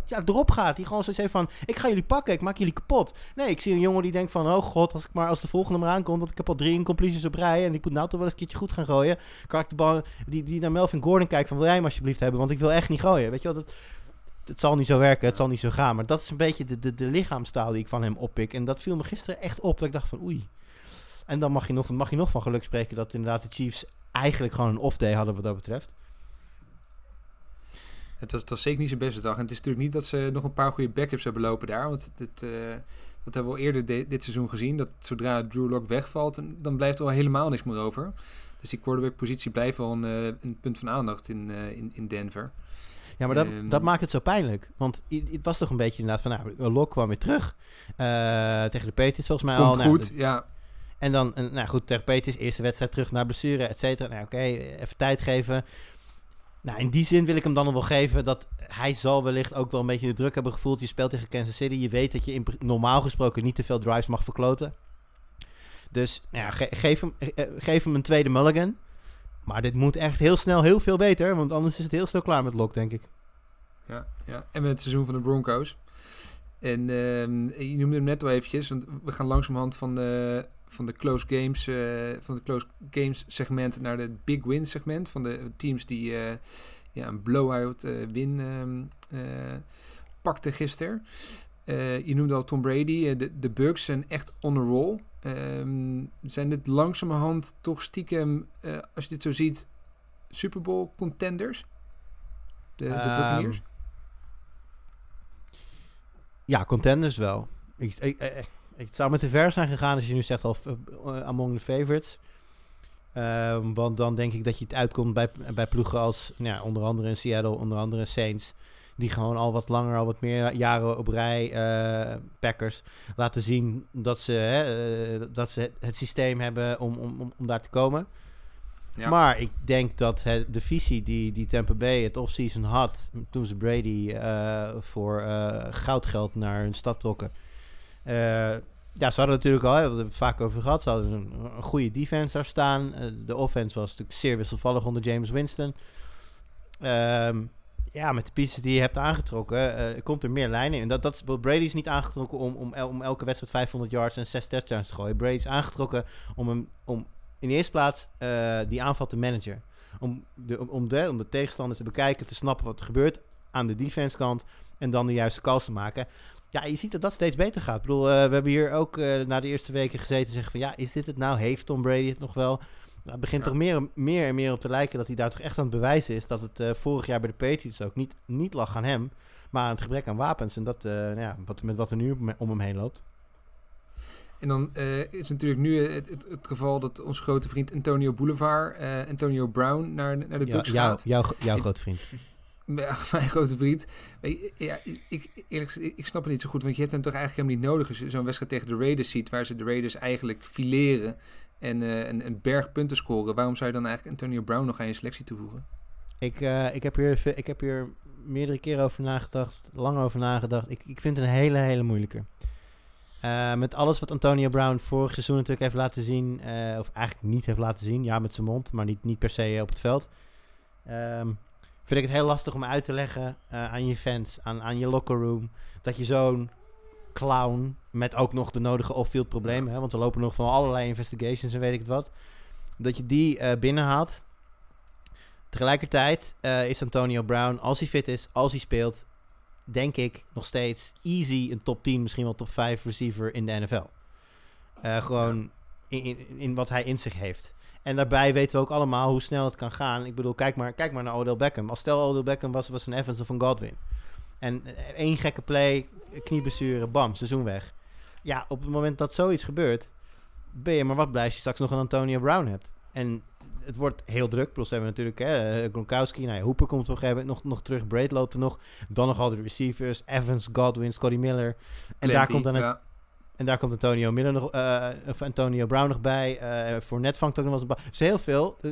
ja, erop gaat. Die gewoon zoiets heeft van, ik ga jullie pakken, ik maak jullie kapot. Nee, ik zie een jongen die denkt van, oh god, als ik maar als de volgende maar aankomt, want ik heb al drie incompleties op rij en ik moet nou toch wel eens een keertje goed gaan gooien. Kan ik de bal, die, die naar Melvin Gordon kijkt van, wil jij hem alsjeblieft hebben, want ik wil echt niet gooien. Weet je wel, dat, het zal niet zo werken, het zal niet zo gaan. Maar dat is een beetje de, de, de lichaamstaal die ik van hem oppik. En dat viel me gisteren echt op, dat ik dacht van, oei. En dan mag je nog, mag je nog van geluk spreken dat inderdaad de Chiefs eigenlijk gewoon een off-day hadden wat dat betreft. Het was, het zeker niet zijn beste dag. En het is natuurlijk niet dat ze nog een paar goede backups hebben lopen daar. Want dit, eh, dat hebben we al eerder de- dit seizoen gezien. Dat zodra Drew Lock wegvalt, dan blijft er al helemaal niks meer over. Dus die quarterback-positie blijft wel een, eh, een punt van aandacht in, eh, in, in Denver. Ja, maar dat, Ehm. dat maakt het zo pijnlijk. Want het was toch een beetje inderdaad van, nou, Lok kwam weer terug. eh, tegen de Patriots volgens mij al. Komt Nou, goed, ja. En dan, en, nou goed, tegen Peters, eerste wedstrijd terug naar blessure, et cetera. Nou oké, even tijd geven. Nou, in die zin wil ik hem dan nog wel geven dat hij zal wellicht ook wel een beetje de druk hebben gevoeld. Je speelt tegen Kansas City, je weet dat je in, normaal gesproken niet te veel drives mag verkloten. Dus nou ja, ge- geef, hem, eh, geef hem een tweede mulligan. Maar dit moet echt heel snel heel veel beter, want anders is het heel snel klaar met Lok, denk ik. Ja, ja. En met het seizoen van de Broncos. En ehm, je noemde hem net al eventjes, want we gaan langzamerhand van de, van de close games, eh, van de close games segment naar de big win segment van de teams die eh, ja, een blowout eh, win ehm, eh, pakten gisteren. Je noemde al Tom Brady. de, de Bucks zijn echt on a roll. Ehm, zijn dit langzamerhand toch stiekem, eh, als je dit zo ziet, Super Bowl contenders? De, de Ehm? Ja, contenders wel. Ik, ik, ik, ik zou met te ver zijn gegaan als je nu zegt al uh, among the favorites. Um, want dan denk ik dat je het uitkomt bij, bij ploegen als nou ja, onder andere in Seattle, onder andere Saints. Die gewoon al wat langer, al wat meer jaren op rij, uh, Packers, laten zien dat ze, hè, uh, dat ze het systeem hebben om, om, om daar te komen. Ja. Maar ik denk dat het, de visie die, die Tampa Bay het offseason had... toen ze Brady uh, voor uh, goudgeld naar hun stad trokken... Ja, ze hadden natuurlijk al, we hebben het vaak over gehad... ze hadden een, een goede defense daar staan. de offense was natuurlijk zeer wisselvallig onder James Winston. Um, ja, met de pieces die je hebt aangetrokken... komt er meer lijnen in. Dat, dat, Brady is niet aangetrokken om, om, om elke wedstrijd 500 yards en 6 touchdowns te gooien. Brady is aangetrokken om hem... Om, in de eerste plaats uh, die aanval te managen. Om de, om, de, om de tegenstander te bekijken, te snappen wat er gebeurt aan de defense kant. En dan de juiste calls te maken. Ja, je ziet dat dat steeds beter gaat. Ik bedoel, uh, we hebben hier ook na de eerste weken gezeten en zeggen van... Ja, is dit het nou? Heeft Tom Brady het nog wel? Nou, het begint ja. toch meer, meer en meer op te lijken dat hij daar toch echt aan het bewijzen is... dat het vorig jaar bij de Patriots ook niet, niet lag aan hem... maar aan het gebrek aan wapens. En dat, nou ja, wat, met wat er nu om hem heen loopt. En dan uh, is natuurlijk nu het, het, het, geval dat onze grote vriend Antonio Boulevard, Antonio Brown, naar, naar de Bucks ja, gaat. Jouw, jouw grote vriend. Ja, mijn grote vriend. Ja, ik, eerlijk gezegd, ik snap het niet zo goed, want je hebt hem toch eigenlijk helemaal niet nodig als je zo'n wedstrijd tegen de Raiders ziet, waar ze de Raiders eigenlijk fileren en een, een berg punten scoren. Waarom zou je dan eigenlijk Antonio Brown nog aan je selectie toevoegen? Ik, ik, heb, hier, ik heb hier meerdere keren over nagedacht, lang over nagedacht. Ik, ik vind het een hele, hele moeilijke. Uh, met alles wat Antonio Brown vorig seizoen natuurlijk heeft laten zien, of eigenlijk niet heeft laten zien, ja met zijn mond, maar niet, niet per se op het veld. Um, vind ik het heel lastig om uit te leggen aan je fans, aan, aan je locker room, dat je zo'n clown met ook nog de nodige off-field problemen, hè, want er lopen nog van allerlei investigations en weet ik het wat, dat je die binnenhaalt. Tegelijkertijd is Antonio Brown, als hij fit is, als hij speelt, denk ik nog steeds easy een top 10, misschien wel top 5 receiver in de NFL. Uh, gewoon in, in, in, wat hij in zich heeft. En daarbij weten we ook allemaal hoe snel het kan gaan. Ik bedoel, kijk maar, kijk maar naar Odell Beckham. Als stel Odell Beckham was, was een Evans of een Godwin. En één gekke play, kniebesturen, bam, seizoen weg. Ja, op het moment dat zoiets gebeurt, ben je maar wat blij als je straks nog een Antonio Brown hebt. En het wordt heel druk. Plus hebben we natuurlijk hè, Gronkowski. Nou ja, Hooper komt een gegeven moment nog, nog terug. Braid loopt er nog. Dan nog al de receivers. Evans, Godwin, Scotty Miller. En, Plenty, daar, komt dan het, ja. En daar komt Antonio, Miller nog, uh, of Antonio Brown nog bij. Uh, voor net vangt ook nog wel eens een bal. Het is heel veel. Uh,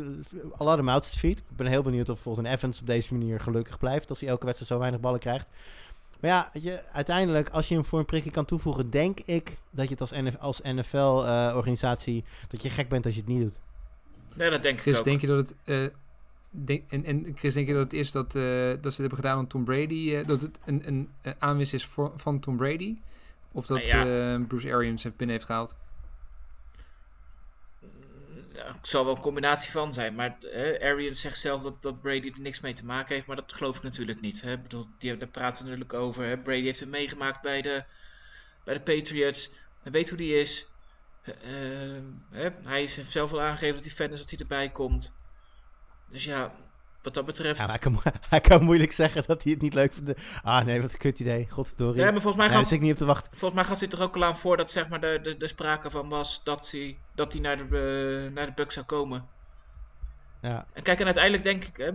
a lot of mouths to feed. Ik ben heel benieuwd of bijvoorbeeld een Evans op deze manier gelukkig blijft. Als hij elke wedstrijd zo weinig ballen krijgt. Maar ja, je, uiteindelijk, als je hem voor een prikje kan toevoegen... denk ik dat je het als, NF, als NFL-organisatie... dat je gek bent als je het niet doet. Nee, dat denk Chris, ik ook. denk je dat het... Uh, denk, en, en Chris, denk je dat het is dat, uh, dat ze het hebben gedaan om Tom Brady... Uh, dat het een, een aanwinst is voor, van Tom Brady? Of dat Nou ja. Bruce Arians het binnen heeft gehaald? Ja, het zal wel een combinatie van zijn. Maar Arians zegt zelf dat, dat Brady er niks mee te maken heeft. Maar dat geloof ik natuurlijk niet. Hè? Bedoel, die, daar praten we natuurlijk over. Hè? Brady heeft het meegemaakt bij de, bij de Patriots. Hij weet hoe die is. Uh, hè, hij heeft zelf al aangegeven dat hij fan is dat hij erbij komt. Dus ja, wat dat betreft... Ja, hij, kan, hij, kan, moeilijk zeggen dat hij het niet leuk vindt. Ah nee, wat een kut idee. Godverdorie. Ja, maar volgens mij, gaat, zit ik niet op te wachten. volgens mij gaat hij er ook al aan voor dat zeg maar, de, de, de sprake van was dat hij, dat hij naar, de, uh, naar de Bucks zou komen. Ja. En kijk, en uiteindelijk denk ik... Hè,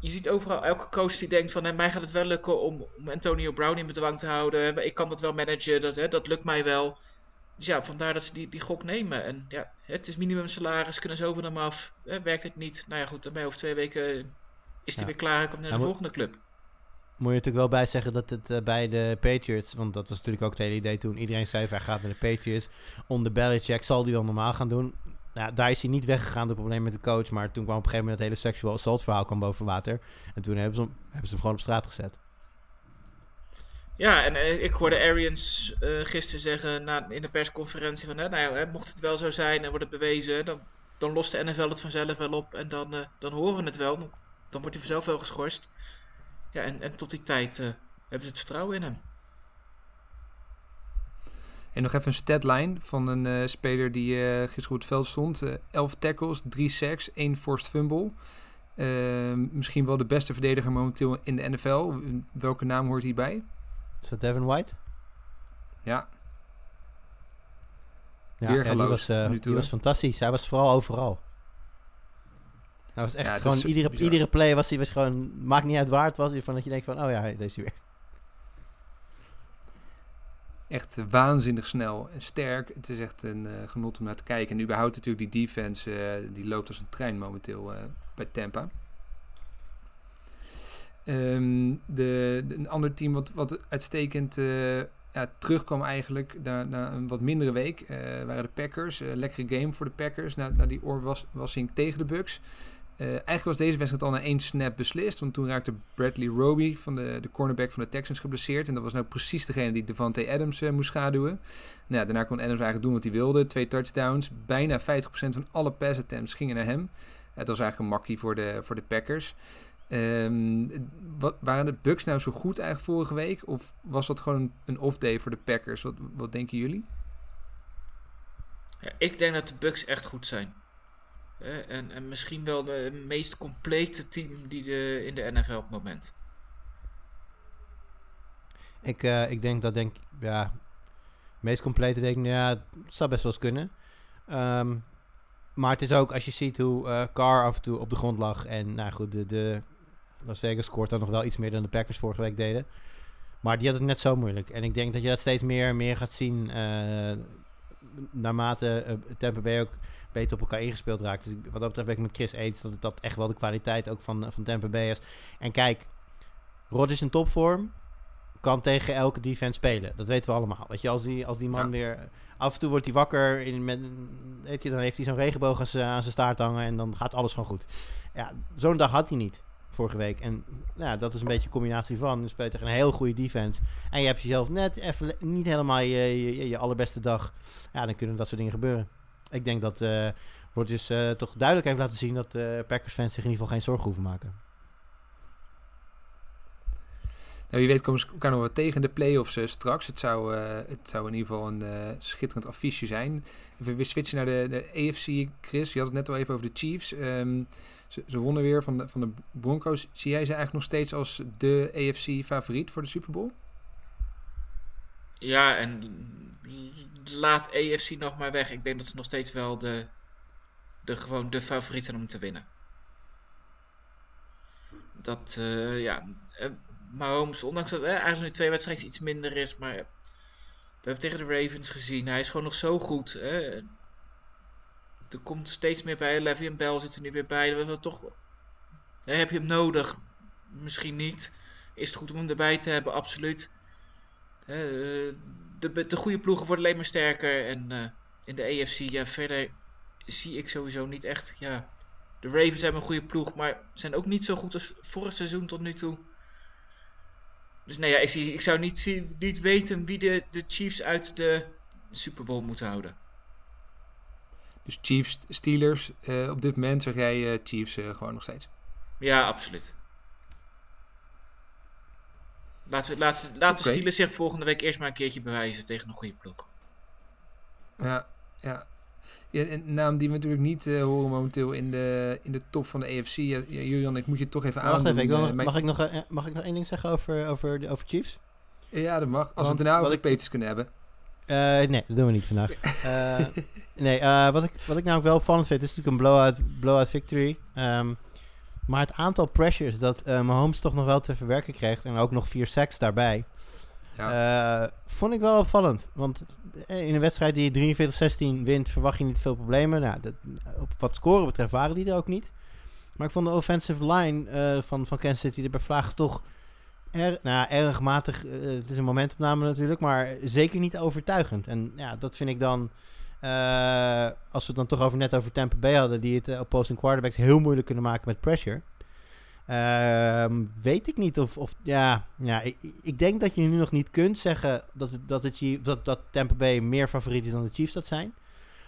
je ziet overal elke coach die denkt van... Hè, mij gaat het wel lukken om, om Antonio Brown in bedwang te houden. Ik kan dat wel managen, dat, hè, dat lukt mij wel. Dus ja, vandaar dat ze die, die gok nemen. En ja, het is minimum salaris, kunnen ze over hem af. Hè, werkt het niet? Nou ja, goed, dan ben je over twee weken is hij Ja. weer klaar komt naar de volgende club. Moet je natuurlijk wel bij zeggen dat het eh, bij de Patriots, want dat was natuurlijk ook het hele idee toen iedereen zei hij gaat naar de Patriots. Onder Belichick zal hij wel normaal gaan doen. Nou, daar is hij niet weggegaan door problemen met de coach, maar toen kwam op een gegeven moment het hele sexual assault verhaal kwam boven water. En toen hebben ze hem, hebben ze hem gewoon op straat gezet. Ja, en eh, ik hoorde Arians eh, gisteren zeggen na, in de persconferentie van, nou ja, mocht het wel zo zijn en wordt het bewezen, dan, dan lost de NFL het vanzelf wel op en dan, dan horen we het wel. Dan, dan wordt hij vanzelf wel geschorst. Ja, en, en tot die tijd eh, hebben ze het vertrouwen in hem. En nog even een statline van een eh, speler die eh, gisteren op het veld stond. Eh 11 tackles, 3 sacks, 1 forced fumble. Misschien wel de beste verdediger momenteel in de NFL. Welke naam hoort hierbij? Is dat Devin White? Ja, Ja, Weergeloos die was, eh, die was fantastisch. Hij was vooral overal. Hij was echt Ja, gewoon iedere, bizar. iedere play was hij was gewoon maakt niet uit waar het was, van dat je denkt van oh ja, deze is hij weer. echt eh, waanzinnig snel en sterk. Het is echt een eh, genot om naar te kijken. En überhaupt natuurlijk die defense, eh, die loopt als een trein momenteel bij Tampa. Ehm, de, de- een ander team wat, wat uitstekend ja, terugkwam eigenlijk na, na een wat mindere week, waren de Packers. Eh, lekkere game voor de Packers na, na die oorwassing tegen de Bucks. Eh, eigenlijk was deze wedstrijd al na één snap beslist. Want toen raakte Bradley Roby, van de, de cornerback van de Texans, geblesseerd. En dat was nou precies degene die Devante Adams eh, moest schaduwen. Nou, daarna kon Adams eigenlijk doen wat hij wilde. Twee touchdowns. Bijna 50% van alle pass attempts gingen naar hem. Het was eigenlijk een makkie voor de, voor de Packers. Ehm, wat, waren de Bucks nou zo goed eigenlijk vorige week? Of was dat gewoon een, een off-day voor de Packers? Wat, wat denken jullie? Ja, ik denk dat de Bucks echt goed zijn. En, en misschien wel de meest complete team die de, in de NFL op het moment. Ik, eh, ik denk dat denk ja, meest complete denk ik, ja, het zou best wel eens kunnen. Ehm, maar het is ook als je ziet hoe eh Carr af en toe op de grond lag en nou goed, de, de Las Vegas scoort dan nog wel iets meer dan de Packers vorige week deden. Maar die had het net zo moeilijk. En ik denk dat je dat steeds meer meer gaat zien eh, naarmate eh, Tampa Bay ook beter op elkaar ingespeeld raakt. Dus wat dat betreft ben ik met Chris eens dat dat echt wel de kwaliteit ook van, van Tampa Bay is. En kijk, Rodgers in topvorm kan tegen elke defense spelen. Dat weten we allemaal. Weet je, als die, als die man Ja. weer... Af en toe wordt hij wakker, in, met, weet je, dan heeft hij zo'n regenboog aan zijn staart hangen en dan gaat alles gewoon goed. Ja, zo'n dag had hij niet vorige week. En ja, dat is een beetje een combinatie van. Je speelt tegen een heel goede defense. En je hebt jezelf net even niet helemaal je, je, je allerbeste dag. Ja, dan kunnen dat soort dingen gebeuren. Ik denk dat eh Rodgers eh, toch duidelijk heeft laten zien dat eh Packers fans zich in ieder geval geen zorgen hoeven maken. Nou, wie weet komen ze elkaar nog wat tegen de playoffs eh, straks. Het zou, het zou in ieder geval een schitterend affiche zijn. Even weer switchen naar de, de AFC, Chris. Je had het net al even over de Chiefs. Ehm, ze, ze wonnen weer van de, van de Broncos. Zie jij ze eigenlijk nog steeds als de AFC-favoriet voor de Super Bowl? Ja, en laat AFC nog maar weg. Ik denk dat ze nog steeds wel de, de, gewoon de favoriet zijn om te winnen. Dat, eh, ja. eh, Mahomes, ondanks dat eh, eigenlijk nu twee wedstrijden iets minder is, maar we hebben tegen de Ravens gezien. Hij is gewoon nog zo goed. Er komt steeds meer bij. Le'Veon Bell zit er nu weer bij. Willen toch, heb je hem nodig? Misschien niet. Is het goed om hem erbij te hebben? Absoluut. Eh, de, de goede ploegen worden alleen maar sterker. En eh, in de AFC, ja, verder zie ik sowieso niet echt. Ja, de Ravens hebben een goede ploeg, maar zijn ook niet zo goed als vorig seizoen tot nu toe. Dus nee, ja, ik, zie, ik zou niet, niet weten wie de, de Chiefs uit de Super Bowl moeten houden. Dus Chiefs, Steelers. eh, op dit moment zeg jij Chiefs gewoon nog steeds. Ja, absoluut. Laten laten Oké. de Steelers zich volgende week eerst maar een keertje bewijzen tegen een goede ploeg. Ja, ja. ja een naam die we natuurlijk niet eh, horen momenteel in de, in de top van de AFC. Ja, ja, Julian, ik moet je toch even Wacht aandoen. even, ik wil eh, mag, ik nog, eh, mag ik nog één ding zeggen over, over, de- over Chiefs? Ja, dat mag. Als we het daarna over ik- de Peters kunnen hebben. Eh, nee, dat doen we niet vandaag. Eh, nee, eh, wat, ik, wat ik namelijk wel opvallend vind, is natuurlijk een blowout, blowout victory. Ehm, maar het aantal pressures dat eh Mahomes toch nog wel te verwerken kreeg, en ook nog vier sacks daarbij. Eh, vond ik wel opvallend. Want eh, in een wedstrijd die je 43-16 wint, verwacht je niet veel problemen. Nou, dat, op wat scoren betreft waren die er ook niet. Maar ik vond de offensive line van, van Kansas City er bij Vlaag toch er, nou, erg matig. het is een momentopname natuurlijk, maar zeker niet overtuigend. En ja, dat vind ik dan... eh, als we het dan toch over net over Tampa Bay hadden, die het eh, opposing quarterbacks heel moeilijk kunnen maken met pressure. Ehm, weet ik niet of, of ja, ja ik, ik denk dat je nu nog niet kunt zeggen dat, dat, het dat, dat Tampa Bay meer favoriet is dan de Chiefs dat zijn.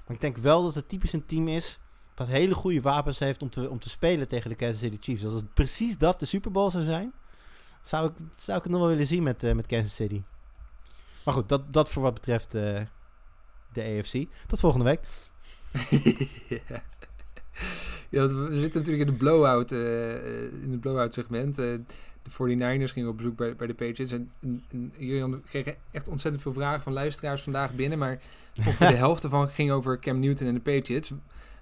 Maar ik denk wel dat het typisch een team is dat hele goede wapens heeft om te, om te spelen tegen de Kansas City Chiefs. Als het precies dat de Super Bowl zou zijn, zou ik, zou ik het nog wel willen zien met, eh, met Kansas City. Maar goed, dat, dat voor wat betreft de AFC. Tot volgende week. ja. We zitten natuurlijk in de blowout, eh, in het blowout segment. Eh, de 49ers gingen op bezoek bij, bij de Patriots. En, en, en jullie kregen echt ontzettend veel vragen van luisteraars vandaag binnen. Maar ongeveer de helft ervan ging over Cam Newton en de Patriots.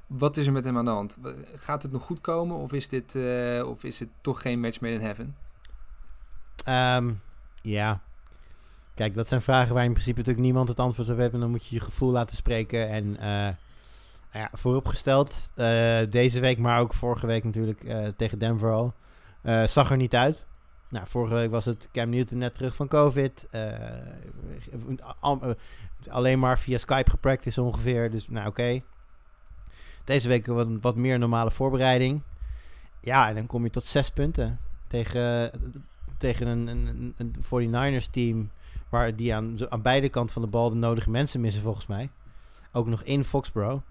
Wat is er met hem aan de hand? Gaat het nog goed komen of is, dit, of is het toch geen match made in heaven? Ehm, ja. Kijk, dat zijn vragen waar in principe natuurlijk niemand het antwoord op heeft. En dan moet je je gevoel laten spreken. En nou ja, vooropgesteld, eh, deze week, maar ook vorige week natuurlijk eh, tegen Denver al, zag er niet uit. Nou, vorige week was het Cam Newton net terug van COVID. al- alleen maar via Skype gepracticed ongeveer. Dus nou oké. Deze week wat, wat meer normale voorbereiding. Ja, en dan kom je tot zes punten tegen, tegen een, een, een 49ers team waar die aan, aan beide kanten van de bal de nodige mensen missen volgens mij. Ook nog in Foxborough.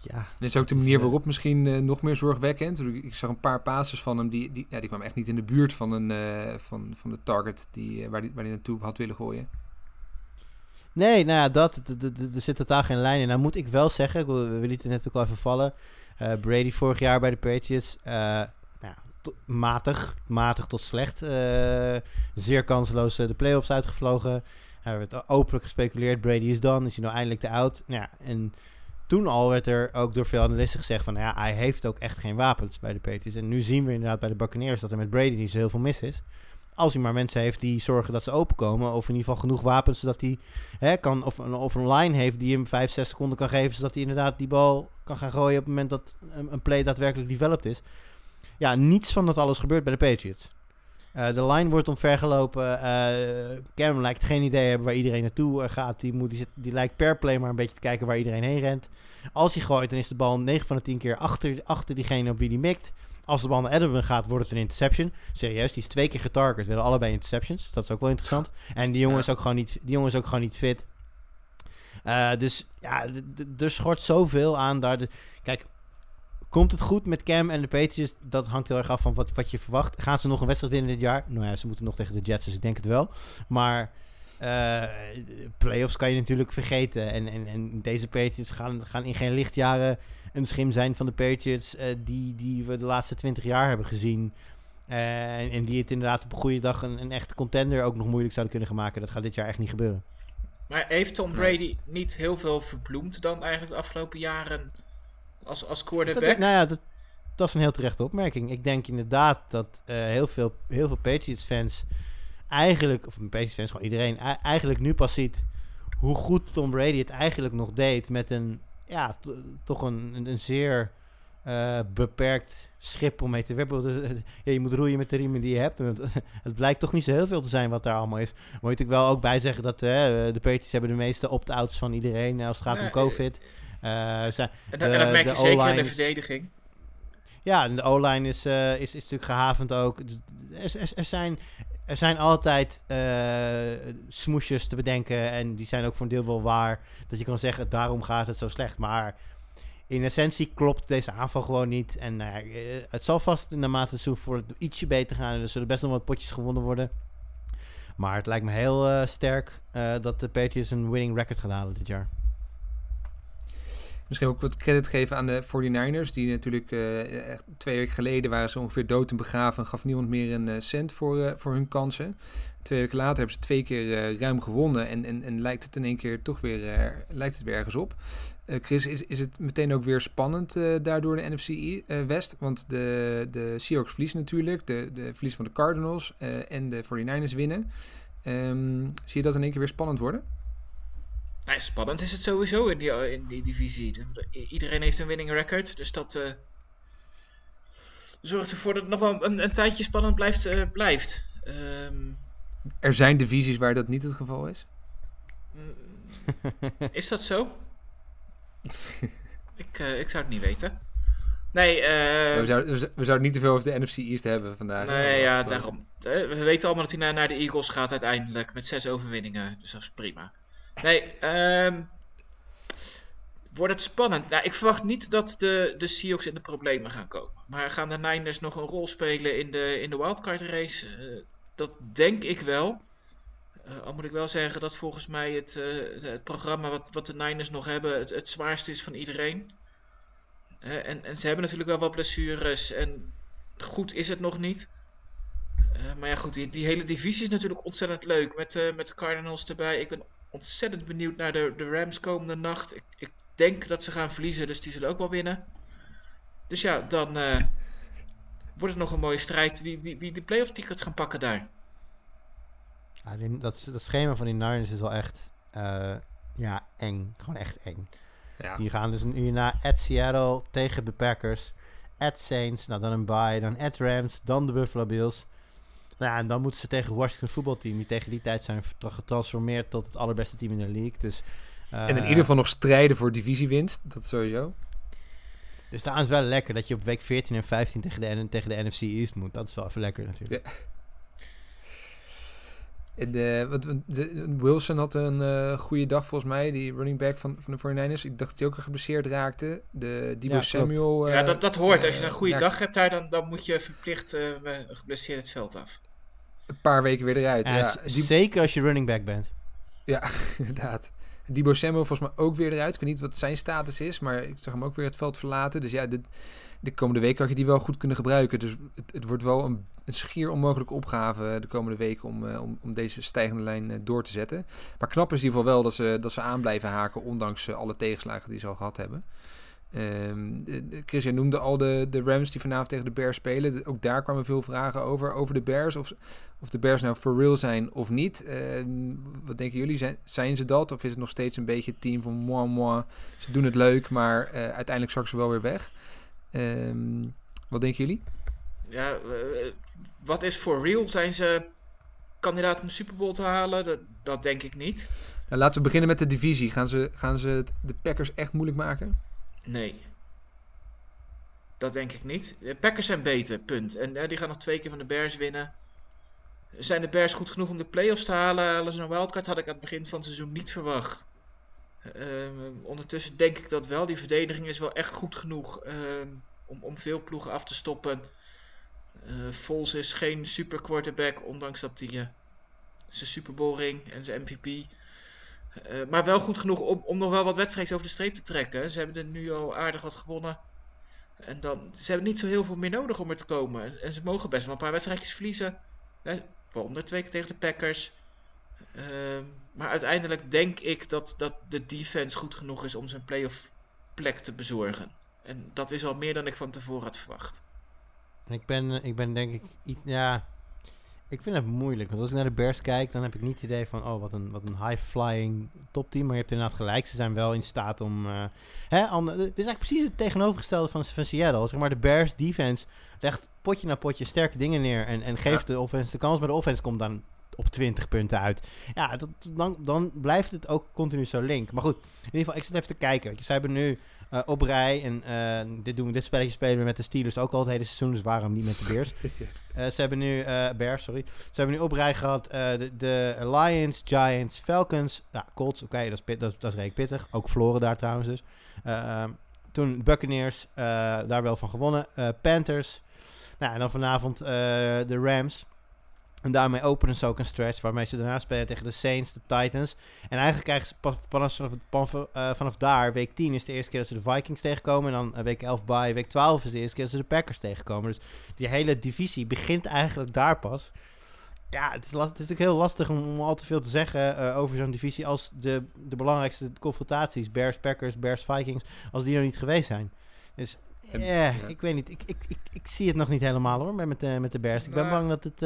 Ja, Dit is ook de manier waarop misschien eh, nog meer zorgwekkend. Ik zag een paar passes van hem, die, die, ja, die kwamen echt niet in de buurt van, een, eh, van, van de target die, eh, waar hij waar die naartoe had willen gooien. Nee, nou ja, dat. Er zit totaal geen lijn in. Nou moet ik wel zeggen, wil- we lieten het net ook al even vallen. Brady vorig jaar bij de Patriots. eh, nou ja, to- matig, matig tot slecht. eh, zeer kansloos eh, de playoffs uitgevlogen. Er werd openlijk gespeculeerd, Brady is dan, is hij nou eindelijk te oud. Nou ja, en toen al werd er ook door veel analisten gezegd van... nou ja, hij heeft ook echt geen wapens bij de Patriots. En nu zien we inderdaad bij de Buccaneers dat er met Brady niet zo heel veel mis is. Als hij maar mensen heeft die zorgen dat ze openkomen. Of in ieder geval genoeg wapens zodat hij hè, kan. Of, een- of een line heeft die hem 5, 6 seconden kan geven. Zodat hij inderdaad die bal kan gaan gooien op het moment dat een play daadwerkelijk developed is. Ja, niets van dat alles gebeurt bij de Patriots. Eh, de line wordt omvergelopen. eh Cam lijkt geen idee hebben waar iedereen naartoe eh, gaat. Die, moet, die, zit, die lijkt per play maar een beetje te kijken waar iedereen heen rent. Als hij gooit, dan is de bal 9 van de 10 keer achter, achter diegene op wie die mikt. Als de bal naar Edelman gaat, wordt het een interception. Serieus, die is twee keer getarget. willen allebei interceptions. Dat is ook wel interessant. En die jongen, Ja. is, ook gewoon niet, die jongen is ook gewoon niet fit. Dus ja, er schort zoveel aan daar. De, kijk, komt het goed met Cam en de Patriots? Dat hangt heel erg af van wat, wat je verwacht. Gaan ze nog een wedstrijd winnen dit jaar? Nou ja, ze moeten nog tegen de Jets, dus ik denk het wel. Maar eh playoffs kan je natuurlijk vergeten. En, en, en deze Patriots gaan, gaan in geen lichtjaren een schim zijn van de Patriots eh, die, die we de laatste twintig jaar hebben gezien. Eh, en, en die het inderdaad op een goede dag een, een echte contender ook nog moeilijk zouden kunnen gaan maken. Dat gaat dit jaar echt niet gebeuren. Maar heeft Tom Brady niet heel veel verbloemd dan eigenlijk de afgelopen jaren als, als Dat, quarterback? nou ja, dat, dat is een heel terechte opmerking. Ik denk inderdaad dat eh, heel, veel, heel veel Patriots-fans eigenlijk, of Patriots-fans, gewoon iedereen, ei- eigenlijk nu pas ziet hoe goed Tom Brady het eigenlijk nog deed met een, ja, toch een, een, een zeer eh, beperkt schip om mee te werpen. Ja, je moet roeien met de riemen die je hebt. En het, het blijkt toch niet zo heel veel te zijn wat daar allemaal is. Moet ik wel ook bij zeggen dat eh, de Patriots hebben de meeste opt-outs van iedereen eh, als het gaat om COVID. Eh, zijn, en, dat, en dat de- merk je de zeker in de verdediging. ja, en de O-line is, eh, is, is natuurlijk gehavend ook. Dus Er, er, er zijn, er zijn altijd eh smoesjes te bedenken. En die zijn ook voor een deel wel waar. Dat je kan zeggen, daarom gaat het zo slecht. Maar in essentie klopt deze aanval gewoon niet. En het zal vast naarmate het seizoen voor het ietsje beter gaan. En er zullen best nog wat potjes gewonnen worden. Maar het lijkt me heel sterk dat de Patriots een winning record gaan halen dit jaar. Misschien ook wat credit geven aan de 49ers. Die natuurlijk eh, echt twee weken geleden waren ze ongeveer dood en begraven. En gaf niemand meer een eh, cent voor, eh, voor hun kansen. Twee weken later hebben ze twee keer ruim gewonnen. En, en, en lijkt het in één keer toch weer, lijkt het weer ergens op. Chris, is, is het meteen ook weer spannend daardoor de NFC West? Want de, de Seahawks verliezen natuurlijk. De, de verlies van de Cardinals en de 49ers winnen. Ehm, zie je dat in één keer weer spannend worden? Nou, spannend is het sowieso in die, in die divisie. Iedereen heeft een winning record, dus dat eh, zorgt ervoor dat het nog wel een, een tijdje spannend blijft. eh, blijft. Ehm, Er zijn divisies waar dat niet het geval is. is dat zo? ik, eh, ik zou het niet weten. Nee, eh, we, zouden, we zou- we zouden niet te veel over de NFC East hebben vandaag. nee ja, daarom. Eh, we weten allemaal dat hij naar, naar de Eagles gaat uiteindelijk. Met zes overwinningen, dus dat is prima. Nee, ehm wordt het spannend? Nou, ik verwacht niet dat de, de Seahawks in de problemen gaan komen. Maar gaan de Niners nog een rol spelen in de, in de wildcard race? Eh, dat denk ik wel. Eh, al moet ik wel zeggen dat volgens mij het, eh, het programma wat, wat de Niners nog hebben het, het zwaarste is van iedereen. En, en ze hebben natuurlijk wel wat blessures en goed is het nog niet. Maar ja, goed, die, hele divisie is natuurlijk ontzettend leuk. Met, met de Cardinals erbij. Ik ben ontzettend benieuwd naar de, de Rams komende nacht. Ik, ik denk dat ze gaan verliezen, dus die zullen ook wel winnen. Dus ja, dan eh, wordt het nog een mooie strijd. Wie, wie, wie de playoff tickets gaan pakken daar. Ja, die- dat, dat schema van die Niners is wel echt eh, ja, eng. Gewoon echt eng. Ja. Die gaan dus nu naar at Seattle tegen de Packers. At Saints, nou dan een bye. Dan at Rams, dan de Buffalo Bills. Nou ja, en dan moeten ze tegen het Washington voetbalteam. Die tegen die tijd zijn getransformeerd tot het allerbeste team in de league. Dus, En in eh, ieder geval nog strijden voor divisiewinst. Dat sowieso. Dus daar is wel lekker dat je op week 14 en 15 tegen de, tegen de NFC East moet. Dat is wel even lekker natuurlijk. En, eh, wat, wat- de- Wilson had een eh, goede dag volgens mij. Die running back van, van de 49ers. Ik dacht dat hij ook geblesseerd raakte. De Debo Ja. Samuel. ja, dat, dat hoort. Als je een goede ja, dag hebt daar, dan, dan moet je verplicht eh, geblesseerd het veld af. Een paar weken weer eruit. Ja, die- Zeker als je running back bent. Ja, inderdaad. Debo Samuel volgens mij ook weer eruit. Ik weet niet wat zijn status is, maar ik zag hem ook weer het veld verlaten. Dus ja, de, de komende week had je die wel goed kunnen gebruiken. Dus het, het wordt wel een, een schier onmogelijke opgave de komende weken om, eh, om, om deze stijgende lijn eh, door te zetten. Maar knap is in ieder geval wel dat ze, dat ze aan blijven haken, ondanks eh, alle tegenslagen die ze al gehad hebben. Ehm, eh, Chris, jij noemde al de, de Rams die vanavond tegen de Bears spelen. Ook daar kwamen veel vragen over, over de Bears. Of, of de Bears nou for real zijn of niet. Ehm, wat denken jullie? Zijn, zijn ze dat? Of is het nog steeds een beetje het team van moi, moi. Ze doen het leuk, maar eh, uiteindelijk zakken ze wel weer weg. Ehm, wat denken jullie? Ja, eh, wat is voor real? Zijn ze kandidaat om de Super Bowl te halen? Dat, dat denk ik niet. Nou, laten we beginnen met de divisie. Gaan ze, gaan ze het de Packers echt moeilijk maken? Nee. Dat denk ik niet. De Packers zijn beter, punt. En eh, die gaan nog twee keer van de Bears winnen. Zijn de Bears goed genoeg om de playoffs te halen? Halen ze een wildcard? Had ik aan het begin van het seizoen niet verwacht. Ehm, ondertussen denk ik dat wel. Die verdediging is wel echt goed genoeg ehm, om, om veel ploegen af te stoppen. Eh Foles is geen super quarterback, ondanks dat hij eh, zijn Super Bowl ring en zijn MVP. Eh, maar wel goed genoeg om, om nog wel wat wedstrijden over de streep te trekken. Ze hebben er nu al aardig wat gewonnen. En dan, ze hebben niet zo heel veel meer nodig om er te komen. En ze mogen best wel een paar wedstrijdjes verliezen. Hè, twee keer tegen de Packers. Ehm, maar uiteindelijk denk ik dat, dat de defense goed genoeg is om zijn playoff plek te bezorgen. En dat is al meer dan ik van tevoren had verwacht. Ik ben, ik ben denk ik iets, ja, ik vind het moeilijk. Want als ik naar de Bears kijk, dan heb ik niet het idee van, oh, wat een, wat een high-flying topteam. Maar je hebt inderdaad gelijk, ze zijn wel in staat om, eh, hè, dit is eigenlijk precies het tegenovergestelde van, van Seattle. Zeg maar, de Bears defense legt potje na potje sterke dingen neer en, en geeft de offense de kans. Maar de offense komt dan op 20 punten uit. Ja, dat, dan, dan blijft het ook continu zo link. Maar goed, in ieder geval, ik zit even te kijken. Ze hebben nu eh, op rij, en eh, dit, doen, we- dit spelletje spelen we met de Steelers ook al het hele seizoen, dus waarom niet met de Bears? Eh, ze hebben nu, Bears, sorry. Ze hebben nu op rij gehad eh, de, de Lions, Giants, Falcons. Nou, Colts, oké, dat, is pit- dat, is- dat is redelijk pittig. Ook verloren daar trouwens dus. Eh, ehm, toen Buccaneers, daar wel van gewonnen. Panthers. Nou, en dan vanavond de Rams. En daarmee openen ze ook een stretch waarmee ze daarna spelen tegen de Saints, de Titans. En eigenlijk krijgen ze pas, pas vanaf, eh, vanaf daar, week 10 is de eerste keer dat ze de Vikings tegenkomen. En dan eh, week 11 bij, week 12 is de eerste keer dat ze de Packers tegenkomen. Dus die hele divisie begint eigenlijk daar pas. Ja, het is, last, het is natuurlijk heel lastig om, om al te veel te zeggen eh, over zo'n divisie als de, de belangrijkste confrontaties, Bears, Packers, Bears, Vikings, als die er niet geweest zijn. Dus ja. ik weet niet, ik, ik, ik, ik zie het nog niet helemaal hoor, met, met, de, met de Bears. Ik ben bang dat het,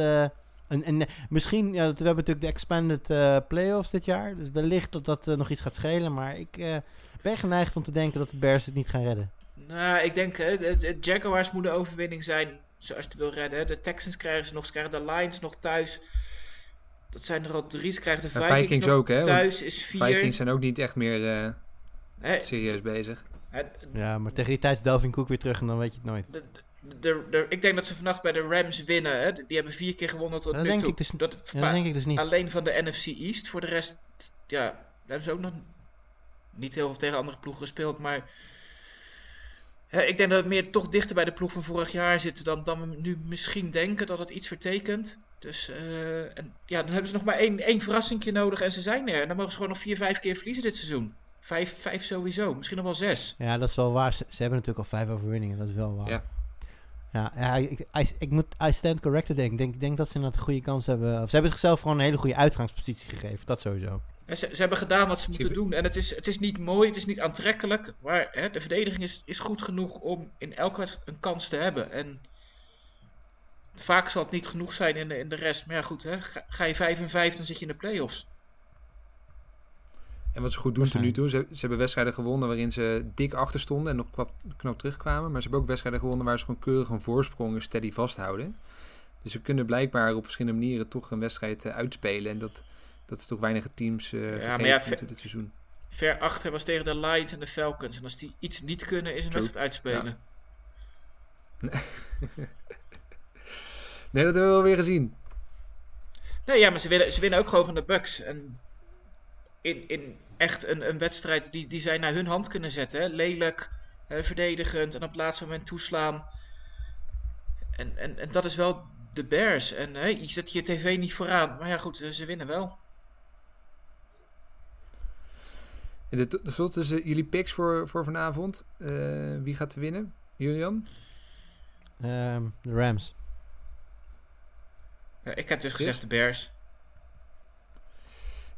En, en eh, misschien, ja, we hebben natuurlijk de expanded eh, playoffs dit jaar. Dus wellicht dat dat eh, nog iets gaat schelen. Maar ik eh, ben geneigd om te denken dat de Bears het niet gaan redden. Nou, ik denk, hè, de, de Jaguars moeten overwinning zijn, zoals je het wil redden. De Texans krijgen ze nog, ze krijgen de Lions nog thuis. Dat zijn er al drie. Ze krijgen de Vikings, Vikings nog ook, hè, thuis, is vier. Vikings zijn ook niet echt meer eh, serieus bezig. Ja, maar tegen die tijd is Delvin Cook weer terug en dan weet je het nooit. de, de, de, de- ik denk dat ze vannacht bij de Rams winnen. Hè. Die hebben vier keer gewonnen tot Dat nu denk toe. ik dus- dat, Ja, dat maar denk ik dus niet. Alleen van de NFC East. Voor de rest, ja, daar hebben ze ook nog niet heel veel tegen andere ploegen gespeeld. Maar hè, ik denk dat het meer toch dichter bij de ploeg van vorig jaar zit dan, dan we nu misschien denken dat het iets vertekent. Dus eh, en, ja, dan hebben ze nog maar één, één verrassingje nodig en ze zijn er. En dan mogen ze gewoon nog vier, vijf keer verliezen dit seizoen. Vijf, vijf sowieso, misschien nog wel zes. Ja, dat is wel waar. Ze, ze hebben natuurlijk al vijf overwinningen. Dat is wel waar. Ja. Ja, ja ik, I, ik moet I stand corrected denk ik. denk, ik denk dat ze inderdaad een goede kans hebben. Of ze hebben zichzelf gewoon een hele goede uitgangspositie gegeven. Dat sowieso. Ze, ze hebben gedaan wat ze moeten doen. En het is, het is niet mooi, het is niet aantrekkelijk. Maar hè, de verdediging is, is goed genoeg om in elke wedstrijd een kans te hebben. En vaak zal het niet genoeg zijn in de, in de rest. Maar ja, goed, hè, ga, ga je 5 en 5, dan zit je in de play-offs. En wat ze goed doen tot nu toe, ze, ze hebben wedstrijden gewonnen waarin ze dik achter stonden en nog knap, knap terugkwamen. Maar ze hebben ook wedstrijden gewonnen waar ze gewoon keurig een voorsprong en steady vasthouden. Dus ze kunnen blijkbaar op verschillende manieren toch een wedstrijd eh, uitspelen. En dat, dat is toch weinige teams maar gegeven ja, tot nu toe dit seizoen. Ver achter was tegen de Lions en de Falcons. En als die iets niet kunnen, is een True. wedstrijd uitspelen. Nee, dat hebben we wel weer gezien. Nee, ja, maar ze winnen, ze winnen ook gewoon van de Bucks. En in, in echt een, een wedstrijd die, die zij naar hun hand kunnen zetten. Hè? Lelijk, eh, verdedigend en op het laatste moment toeslaan. En, en, en dat is wel de Bears. En hè, je zet je tv niet vooraan. Maar ja, goed, eh, ze winnen wel. En de, slot tussen jullie picks voor, voor vanavond. Eh, wie gaat er winnen? Julian? Ehm, de Rams. Ja, ik heb dus Chris? gezegd de Bears.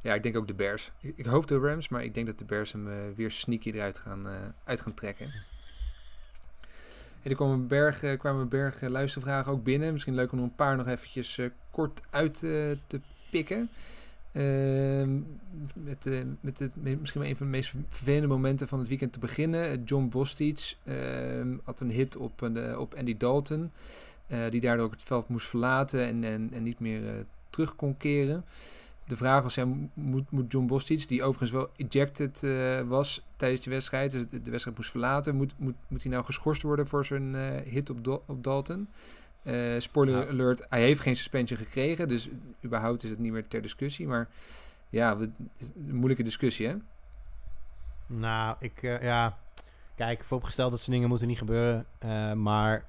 Ja, ik denk ook de Bears. Ik, hoop de Rams, maar ik denk dat de Bears hem eh, weer sneaky eruit gaan, eh, uit gaan trekken. En er kwamen een berg, eh, kwamen een luistervragen ook binnen. Misschien leuk om er een paar nog eventjes eh, kort uit te pikken. Ehm, met, met het, misschien wel een van de meest vervelende momenten van het weekend te beginnen. John Bostich ehm, had een hit op, op Andy Dalton. die daardoor ook het veld moest verlaten en, en, en niet meer terug kon keren. De vraag was, ja, moet, moet John Bostich, die overigens wel ejected eh, was tijdens de wedstrijd, dus de, wedstrijd moest verlaten, moet, moet, moet hij nou geschorst worden voor zijn eh, hit op, op Dalton? Eh, spoiler Ja. alert, hij heeft geen suspension gekregen, dus überhaupt is het niet meer ter discussie. Maar ja, het is een moeilijke discussie, hè? Nou, ik, ja. Kijk, vooropgesteld dat soort dingen moeten niet gebeuren. maar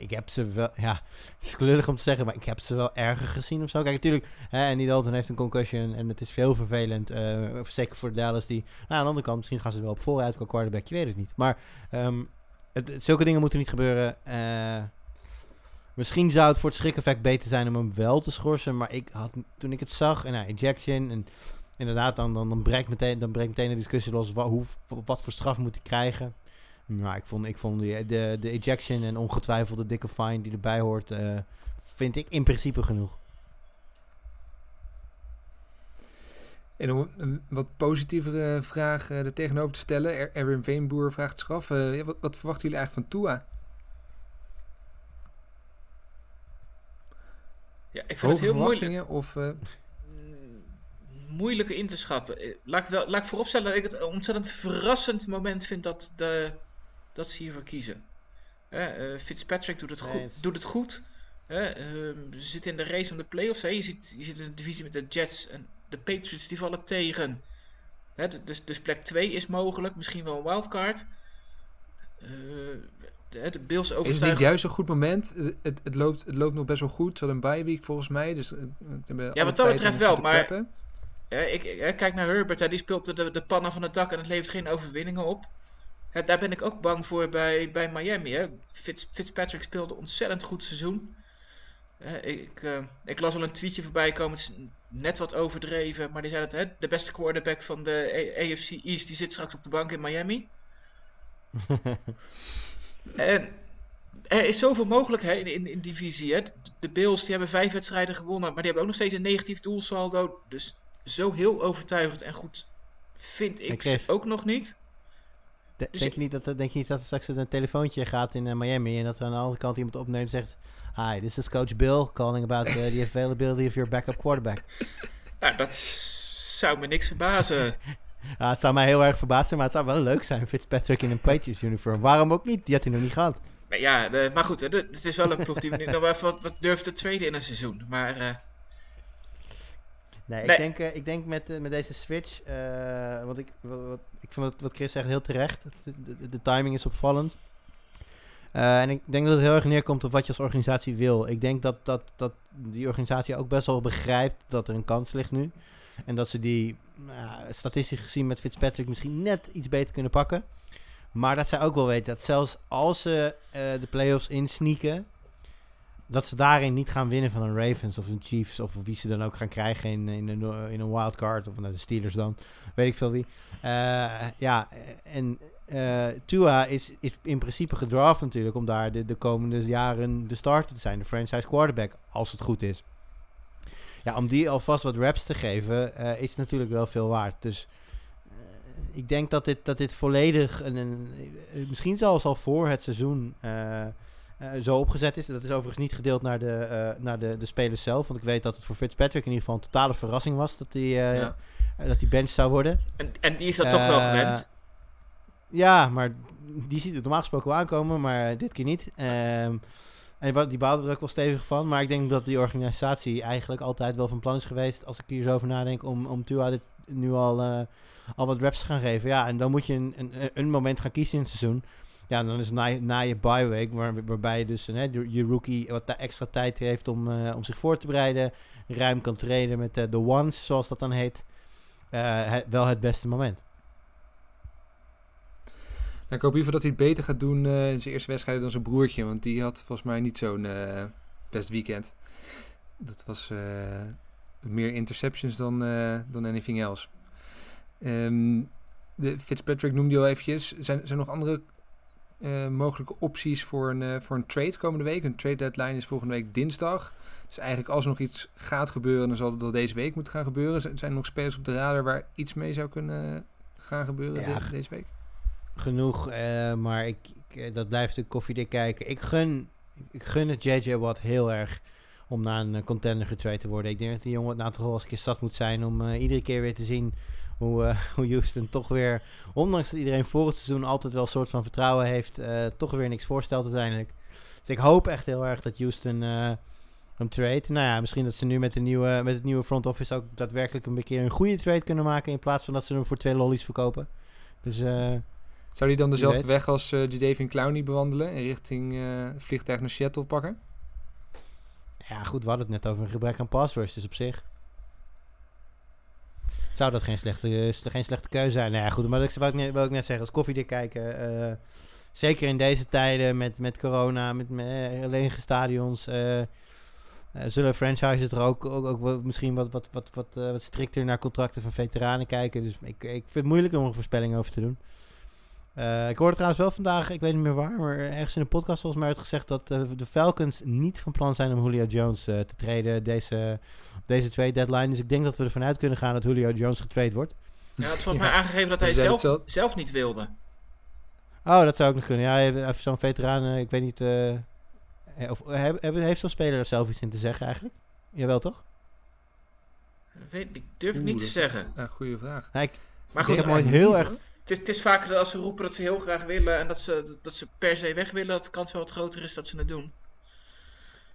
ik heb ze wel, ja, het is klullig om te zeggen, maar ik heb ze wel erger gezien of zo. Kijk, natuurlijk, hè, Andy Dalton heeft een concussion en het is veel vervelend. eh, zeker voor Dallas die, nou, aan de andere kant, misschien gaan ze wel op vooruit qua quarterback, je weet het niet. Maar ehm, zulke dingen moeten niet gebeuren. Eh, misschien zou het voor het schrik-effect beter zijn om hem wel te schorsen, maar ik had, toen ik het zag, en nou, ejection en inderdaad, dan, dan, dan, breekt meteen, dan breekt meteen de discussie los. Wat, wat voor straf moet hij krijgen? Nou, ik vond, ik vond die, de, de ejection en ongetwijfeld de dikke fine die erbij hoort, eh, vind ik in principe genoeg. En om een wat positievere vraag eh er tegenover te stellen, Er- Erwin Veenboer vraagt zich af, eh, wat, wat verwachten jullie eigenlijk van Tua? Ja, ik vind Hoge het heel moeilijk. of... eh, Mm, moeilijke in te schatten. Eh, Laat ik, wel, laat ik vooropstellen dat ik het een ontzettend verrassend moment vind dat, de, dat ze hiervoor kiezen. Hè, eh, Fitzpatrick doet het goed. Doet het goed. Hè, ehm, ze zitten in de race om de playoffs. Hè. Je, ziet, je zit in de divisie met de Jets en de Patriots die vallen tegen. Hè, dus, dus plek 2 is mogelijk. Misschien wel een wildcard. Eh, de, de Bills Is het overtuigen. niet juist een goed moment? Het, het, het loopt, het loopt nog best wel goed. Ze hadden een bye week volgens mij. Dus, eh, alle wat dat betreft wel, maar-. Ja, ik, ik- kijk naar Herbert, hè, die speelt de, de, de pannen van het dak en het levert geen overwinningen op. Daar ben ik ook bang voor bij, bij Miami. Hè. Fitz, Fitzpatrick speelde ontzettend goed seizoen. Hè, ik, eh, ik las al een tweetje voorbij komen, het is net wat overdreven, maar die zei dat hè, de beste quarterback van de A- AFC East die zit straks op de bank in Miami. en er is zoveel mogelijk hè, in, in, in die divisie. Hè. De Bills die hebben vijf wedstrijden gewonnen, maar die hebben ook nog steeds een negatief doelsaldo. Dus zo heel overtuigend en goed vind ik ze ook nog niet. De- Dus denk, je niet dat, denk je niet dat er straks een telefoontje gaat in eh, Miami en dat er aan de andere kant iemand opneemt en zegt... Hi, this is Coach Bill calling about uh, the availability of your backup quarterback. Nou, dat zou me niks verbazen. Ja, het zou mij heel erg verbazen, maar het zou wel leuk zijn. Fitzpatrick in een Patriots uniform. Waarom ook niet? Die had hij nog niet gehad. Maar ja, de- maar goed, het is wel een ploeg die we nu nog even wat, wat durft te tweede in een seizoen. Maar eh, Nee, Nee. Ik, denk, eh, ik denk met, eh, met deze switch, eh, want ik, wat, wat- ik vind wat, wat Chris zegt heel terecht. De, de- de timing is opvallend. En ik denk dat het heel erg neerkomt op wat je als organisatie wil. Ik denk dat, dat, dat die organisatie ook best wel begrijpt dat er een kans ligt nu. En dat ze die, nou statistisch gezien met Fitzpatrick misschien net iets beter kunnen pakken. Maar dat zij ook wel weten dat zelfs als ze de playoffs insneaken, dat ze daarin niet gaan winnen van een Ravens of een Chiefs of wie ze dan ook gaan krijgen in, in, een, in een wildcard of nou, de Steelers dan, weet ik veel wie. Eh, ja, en eh, Tua is, is in principe gedraft natuurlijk om daar de, de komende jaren de starter te zijn, de franchise quarterback, als het goed is. Ja, om die alvast wat reps te geven, eh, is natuurlijk wel veel waard. Dus ik denk dat dit, dat dit volledig, een, misschien zelfs al voor het seizoen, zo opgezet is. Dat is overigens niet gedeeld naar, de, eh, naar de, de spelers zelf. Want ik weet dat het voor Fitzpatrick in ieder geval een totale verrassing was dat hij, eh, Ja. eh, dat hij bench zou worden. en, en die is dat toch wel Eh, gewend. Ja, maar die ziet het normaal gesproken wel aankomen, maar dit keer niet. Ehm, en die bouwde er ook wel stevig van. Maar ik denk dat die organisatie eigenlijk altijd wel van plan is geweest, als ik hier zo over nadenk, om, om Tua dit nu al, eh, al wat reps te gaan geven. Ja, en dan moet je een, een, een moment gaan kiezen in het seizoen. Ja, dan is na, na je bye week, waar, waarbij je dus hè, je rookie wat extra tijd heeft om, eh, om zich voor te bereiden. Ruim kan trainen met eh, de ones, zoals dat dan heet. Eh, wel het beste moment. Nou, ik hoop in dat hij het beter gaat doen in zijn eerste wedstrijd dan zijn broertje. Want die had volgens mij niet zo'n best weekend. Dat was meer interceptions dan, dan anything else. Ehm, de Fitzpatrick noemde je al eventjes. Zijn, zijn er nog andere eh, mogelijke opties voor een, eh, voor een trade komende week? Een trade deadline is volgende week dinsdag. Dus eigenlijk als er nog iets gaat gebeuren, dan zal het wel deze week moeten gaan gebeuren. Zijn er nog spelers op de radar waar iets mee zou kunnen gaan gebeuren Ja, de- deze week? genoeg, eh, maar ik, ik, dat blijft natuurlijk koffiedik kijken. Ik gun, ik gun het JJ Watt heel erg om naar een contender getrade te worden. Ik denk dat die jongen het nou eens een keer zat moet zijn om iedere keer weer te zien hoe, eh, hoe Houston toch weer, ondanks dat iedereen voor het seizoen altijd wel een soort van vertrouwen heeft, eh, toch weer niks voorstelt uiteindelijk. Dus ik hoop echt heel erg dat Houston eh hem trade. Nou ja, misschien dat ze nu met, de nieuwe, met het nieuwe front office ook daadwerkelijk een keer een goede trade kunnen maken in plaats van dat ze hem voor twee lollies verkopen. Dus eh Zou hij dan dezelfde weg als uh, Jadavion Clowney bewandelen en richting vliegtuig naar Seattle pakken? Ja, goed, we hadden het net over een gebrek aan pass rush, dus op zich. Zou dat geen slechte, eh, geen slechte keuze zijn? Nou ja, goed, maar wil ik net, ik net zeggen, als koffiedik kijken. eh, zeker in deze tijden met, met corona, met, met eh, lege stadions. zullen franchises er ook, ook, ook misschien wat, wat, wat, wat, wat strikter naar contracten van veteranen kijken. Dus ik, ik vind het moeilijk om er een voorspelling over te doen. Uh, ik hoorde trouwens wel vandaag, ik weet niet meer waar, maar ergens in een podcast volgens mij werd gezegd dat uh, de Falcons niet van plan zijn om Julio Jones uh, te traden deze, deze trade deadline. Dus ik denk dat we ervan uit kunnen gaan dat Julio Jones getrade wordt. Ja, het volgens mij aangegeven dat hij zelf, zelf, zelf niet wilde. Oh, dat zou ook nog kunnen. Ja, even zo'n veteraan, uh, ik weet niet. Uh, of, heeft zo'n speler er zelf iets in te zeggen eigenlijk? Jawel, toch? Weet, ik durf Oeh, niet te zeggen. Ja, goede vraag. Ik, maar goed, ik heb heel erg. Het is, het is vaak dat als ze roepen dat ze heel graag willen en dat ze, dat ze per se weg willen, dat de kans wel wat groter is dat ze het doen.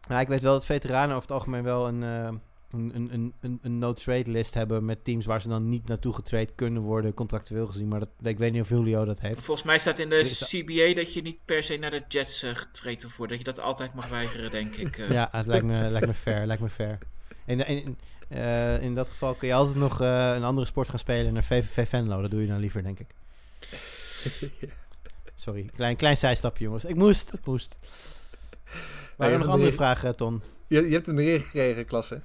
Nou, ik weet wel dat veteranen over het algemeen wel een, uh, een, een, een, een no-trade list hebben met teams waar ze dan niet naartoe getrade kunnen worden, contractueel gezien. Maar dat, ik weet niet of Julio dat heeft. Volgens mij staat in de CBA dat je niet per se naar de Jets uh, getraind hoeft worden. Dat je dat altijd mag weigeren, denk ik. Uh. Ja, het lijkt me, lijkt me fair. lijkt me fair. In, in, uh, in dat geval kun je altijd nog een andere sport gaan spelen naar VVV Venlo. Dat doe je dan liever, denk ik. Sorry, klein, klein zijstapje, jongens. Ik moest, het moest. Waren er nog andere de... vragen, Ton? Je, je hebt hem erin gekregen, klasse.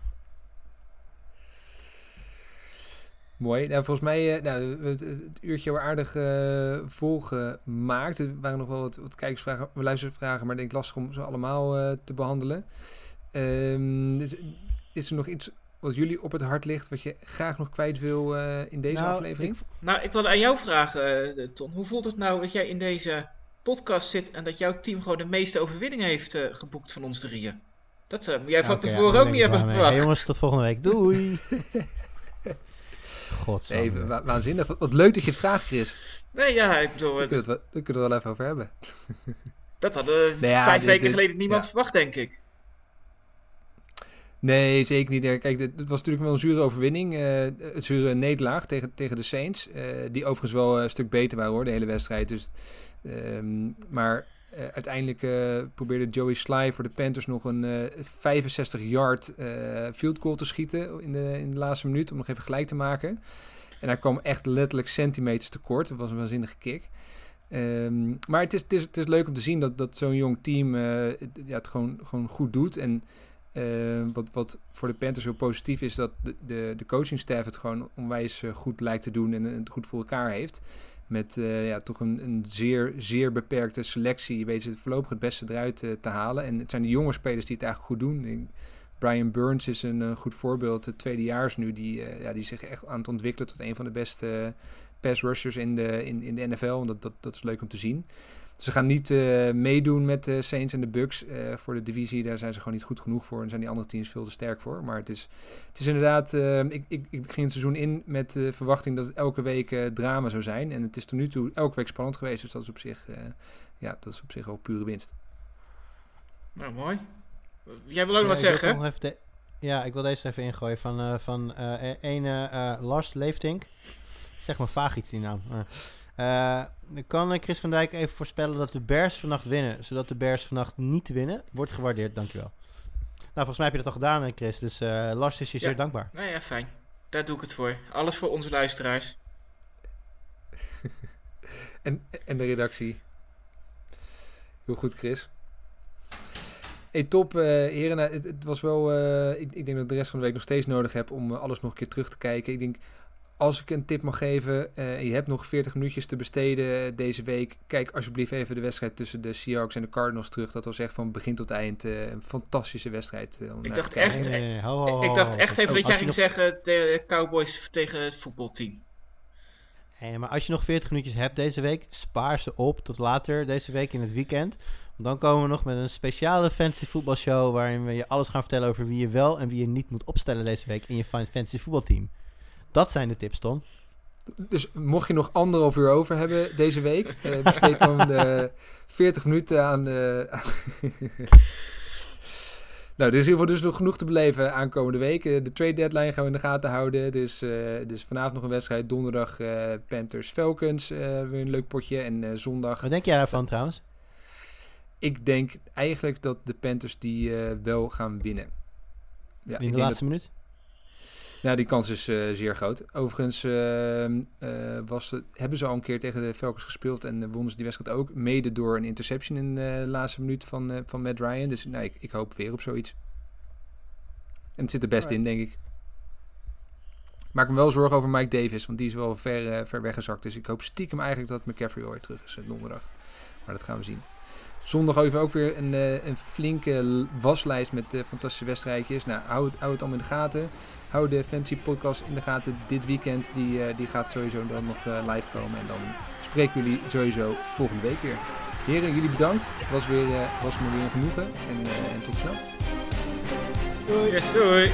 Mooi. Nou, volgens mij uh, nou, het, het, uurtje weer aardig uh, volgemaakt. Er waren nog wel wat, wat kijkersvragen, luistervragen, maar ik denk lastig om ze allemaal uh, te behandelen. Um, is, is, er nog iets wat jullie op het hart ligt, wat je graag nog kwijt wil in deze nou, aflevering? Ik, nou, ik wilde aan jou vragen, Ton. Hoe voelt het nou dat jij in deze podcast zit en dat jouw team gewoon de meeste overwinningen heeft geboekt van ons drieën? Dat zou jij van okay, tevoren ja, ook niet hebben verwacht. Hey, jongens, tot volgende week. Doei! Nee, wa waanzinnig. Wat, wat, leuk dat je het vraagt, Chris. Nee, ja, ik bedoel... Daar kunnen we het wel even over hebben. Dat hadden we ja, vijf dit, weken dit, geleden niemand ja. verwacht, denk ik. Nee, zeker niet. Kijk, het was natuurlijk wel een zure overwinning. Uh, een zure nederlaag tegen, tegen de Saints. Uh, die overigens wel een stuk beter waren hoor, de hele wedstrijd. Dus, um, maar uh, uiteindelijk probeerde Joey Sly voor de Panthers nog een uh, 65-yard field goal te schieten in de, in de laatste minuut om nog even gelijk te maken. En hij kwam echt letterlijk centimeters tekort. Dat was een waanzinnige kick. Um, maar het is, het, is, het is leuk om te zien dat, dat zo'n jong team het, ja, het gewoon, gewoon goed doet. En wat, wat voor de Panthers heel positief is, dat de, de, de coachingstaff het gewoon onwijs goed lijkt te doen en het goed voor elkaar heeft. Met uh, ja, toch een, een zeer, zeer beperkte selectie. Je weet ze voorlopig het beste eruit te halen. En het zijn de jonge spelers die het eigenlijk goed doen. Brian Burns is een goed voorbeeld. De tweedejaars nu. Die, ja, die zich echt aan het ontwikkelen tot een van de beste pass rushers in de, in, in de NFL. Dat, dat, dat is leuk om te zien. Ze gaan niet uh, meedoen met de Saints en de Bucks uh, voor de divisie. Daar zijn ze gewoon niet goed genoeg voor. En zijn die andere teams veel te sterk voor. Maar het is, het is inderdaad... Uh, ik, ik, ik ging het seizoen in met de verwachting dat het elke week drama zou zijn. En het is tot nu toe elke week spannend geweest. Dus dat is op zich, ja, dat is op zich al pure winst. Nou, mooi. Jij wil ook ja, wat zeggen, hè? De, ja, ik wil deze even ingooien. Van, van een Lars Leeftink. Zeg maar vaag iets die naam. Kan Chris van Dijk even voorspellen dat de Bears vannacht winnen, zodat de Bears vannacht niet winnen? Wordt gewaardeerd, dankjewel. Nou, volgens mij heb je dat al gedaan, Chris. Dus uh, Lars is je ja. zeer dankbaar. Nou ja, fijn. Daar doe ik het voor. Alles voor onze luisteraars. en, en de redactie. Heel goed, Chris. Hey, top, uh, heren. Het, het, was wel. Uh, ik, ik, denk dat de rest van de week nog steeds nodig heb om alles nog een keer terug te kijken. Ik denk als ik een tip mag geven, uh, je hebt nog 40 minuutjes te besteden deze week. Kijk alsjeblieft even de wedstrijd tussen de Seahawks en de Cardinals terug. Dat was echt van begin tot eind uh, een fantastische wedstrijd. Uh, ik, dacht echt, nee, ho, ho, ho, ik dacht echt even dat jij ging nog... zeggen de Cowboys tegen het voetbalteam. Hey, maar als je nog 40 minuutjes hebt deze week, spaar ze op tot later deze week in het weekend. Dan komen we nog met een speciale fantasy voetbalshow waarin we je alles gaan vertellen over wie je wel en wie je niet moet opstellen deze week in je fantasy voetbalteam. Dat zijn de tips, Tom. Dus mocht je nog anderhalf uur over hebben deze week, uh, besteed dan de 40 minuten aan de. nou, er is in ieder geval dus nog genoeg te beleven aankomende week. De trade deadline gaan we in de gaten houden. Dus, uh, dus vanavond nog een wedstrijd. Donderdag uh, Panthers Falcons. weer een leuk potje. En zondag. Wat denk jij ervan trouwens? Ik denk eigenlijk dat de Panthers die wel gaan winnen. Ja, in de laatste dat... minuut? Nou, die kans is uh, zeer groot. Overigens uh, uh, was hebben ze al een keer tegen de Falcons gespeeld en wonnen ze die wedstrijd ook. Mede door een interception in de laatste minuut van, van Matt Ryan. Dus nou, ik, ik, hoop weer op zoiets. En het zit er best in, denk ik. Maak me wel zorgen over Mike Davis, want die is wel ver, ver weggezakt. Dus ik hoop stiekem eigenlijk dat McCaffrey ooit terug is donderdag. Maar dat gaan we zien. Zondag even ook weer een, een flinke waslijst met fantastische wedstrijdjes. Nou, hou het, allemaal in de gaten hou de Fancy Podcast in de gaten dit weekend. Die, uh, die gaat sowieso dan nog live komen. En dan spreken jullie sowieso volgende week weer. Heren, jullie bedankt. Was, weer, was me weer een genoegen. En, en tot snel. Doei. Doei.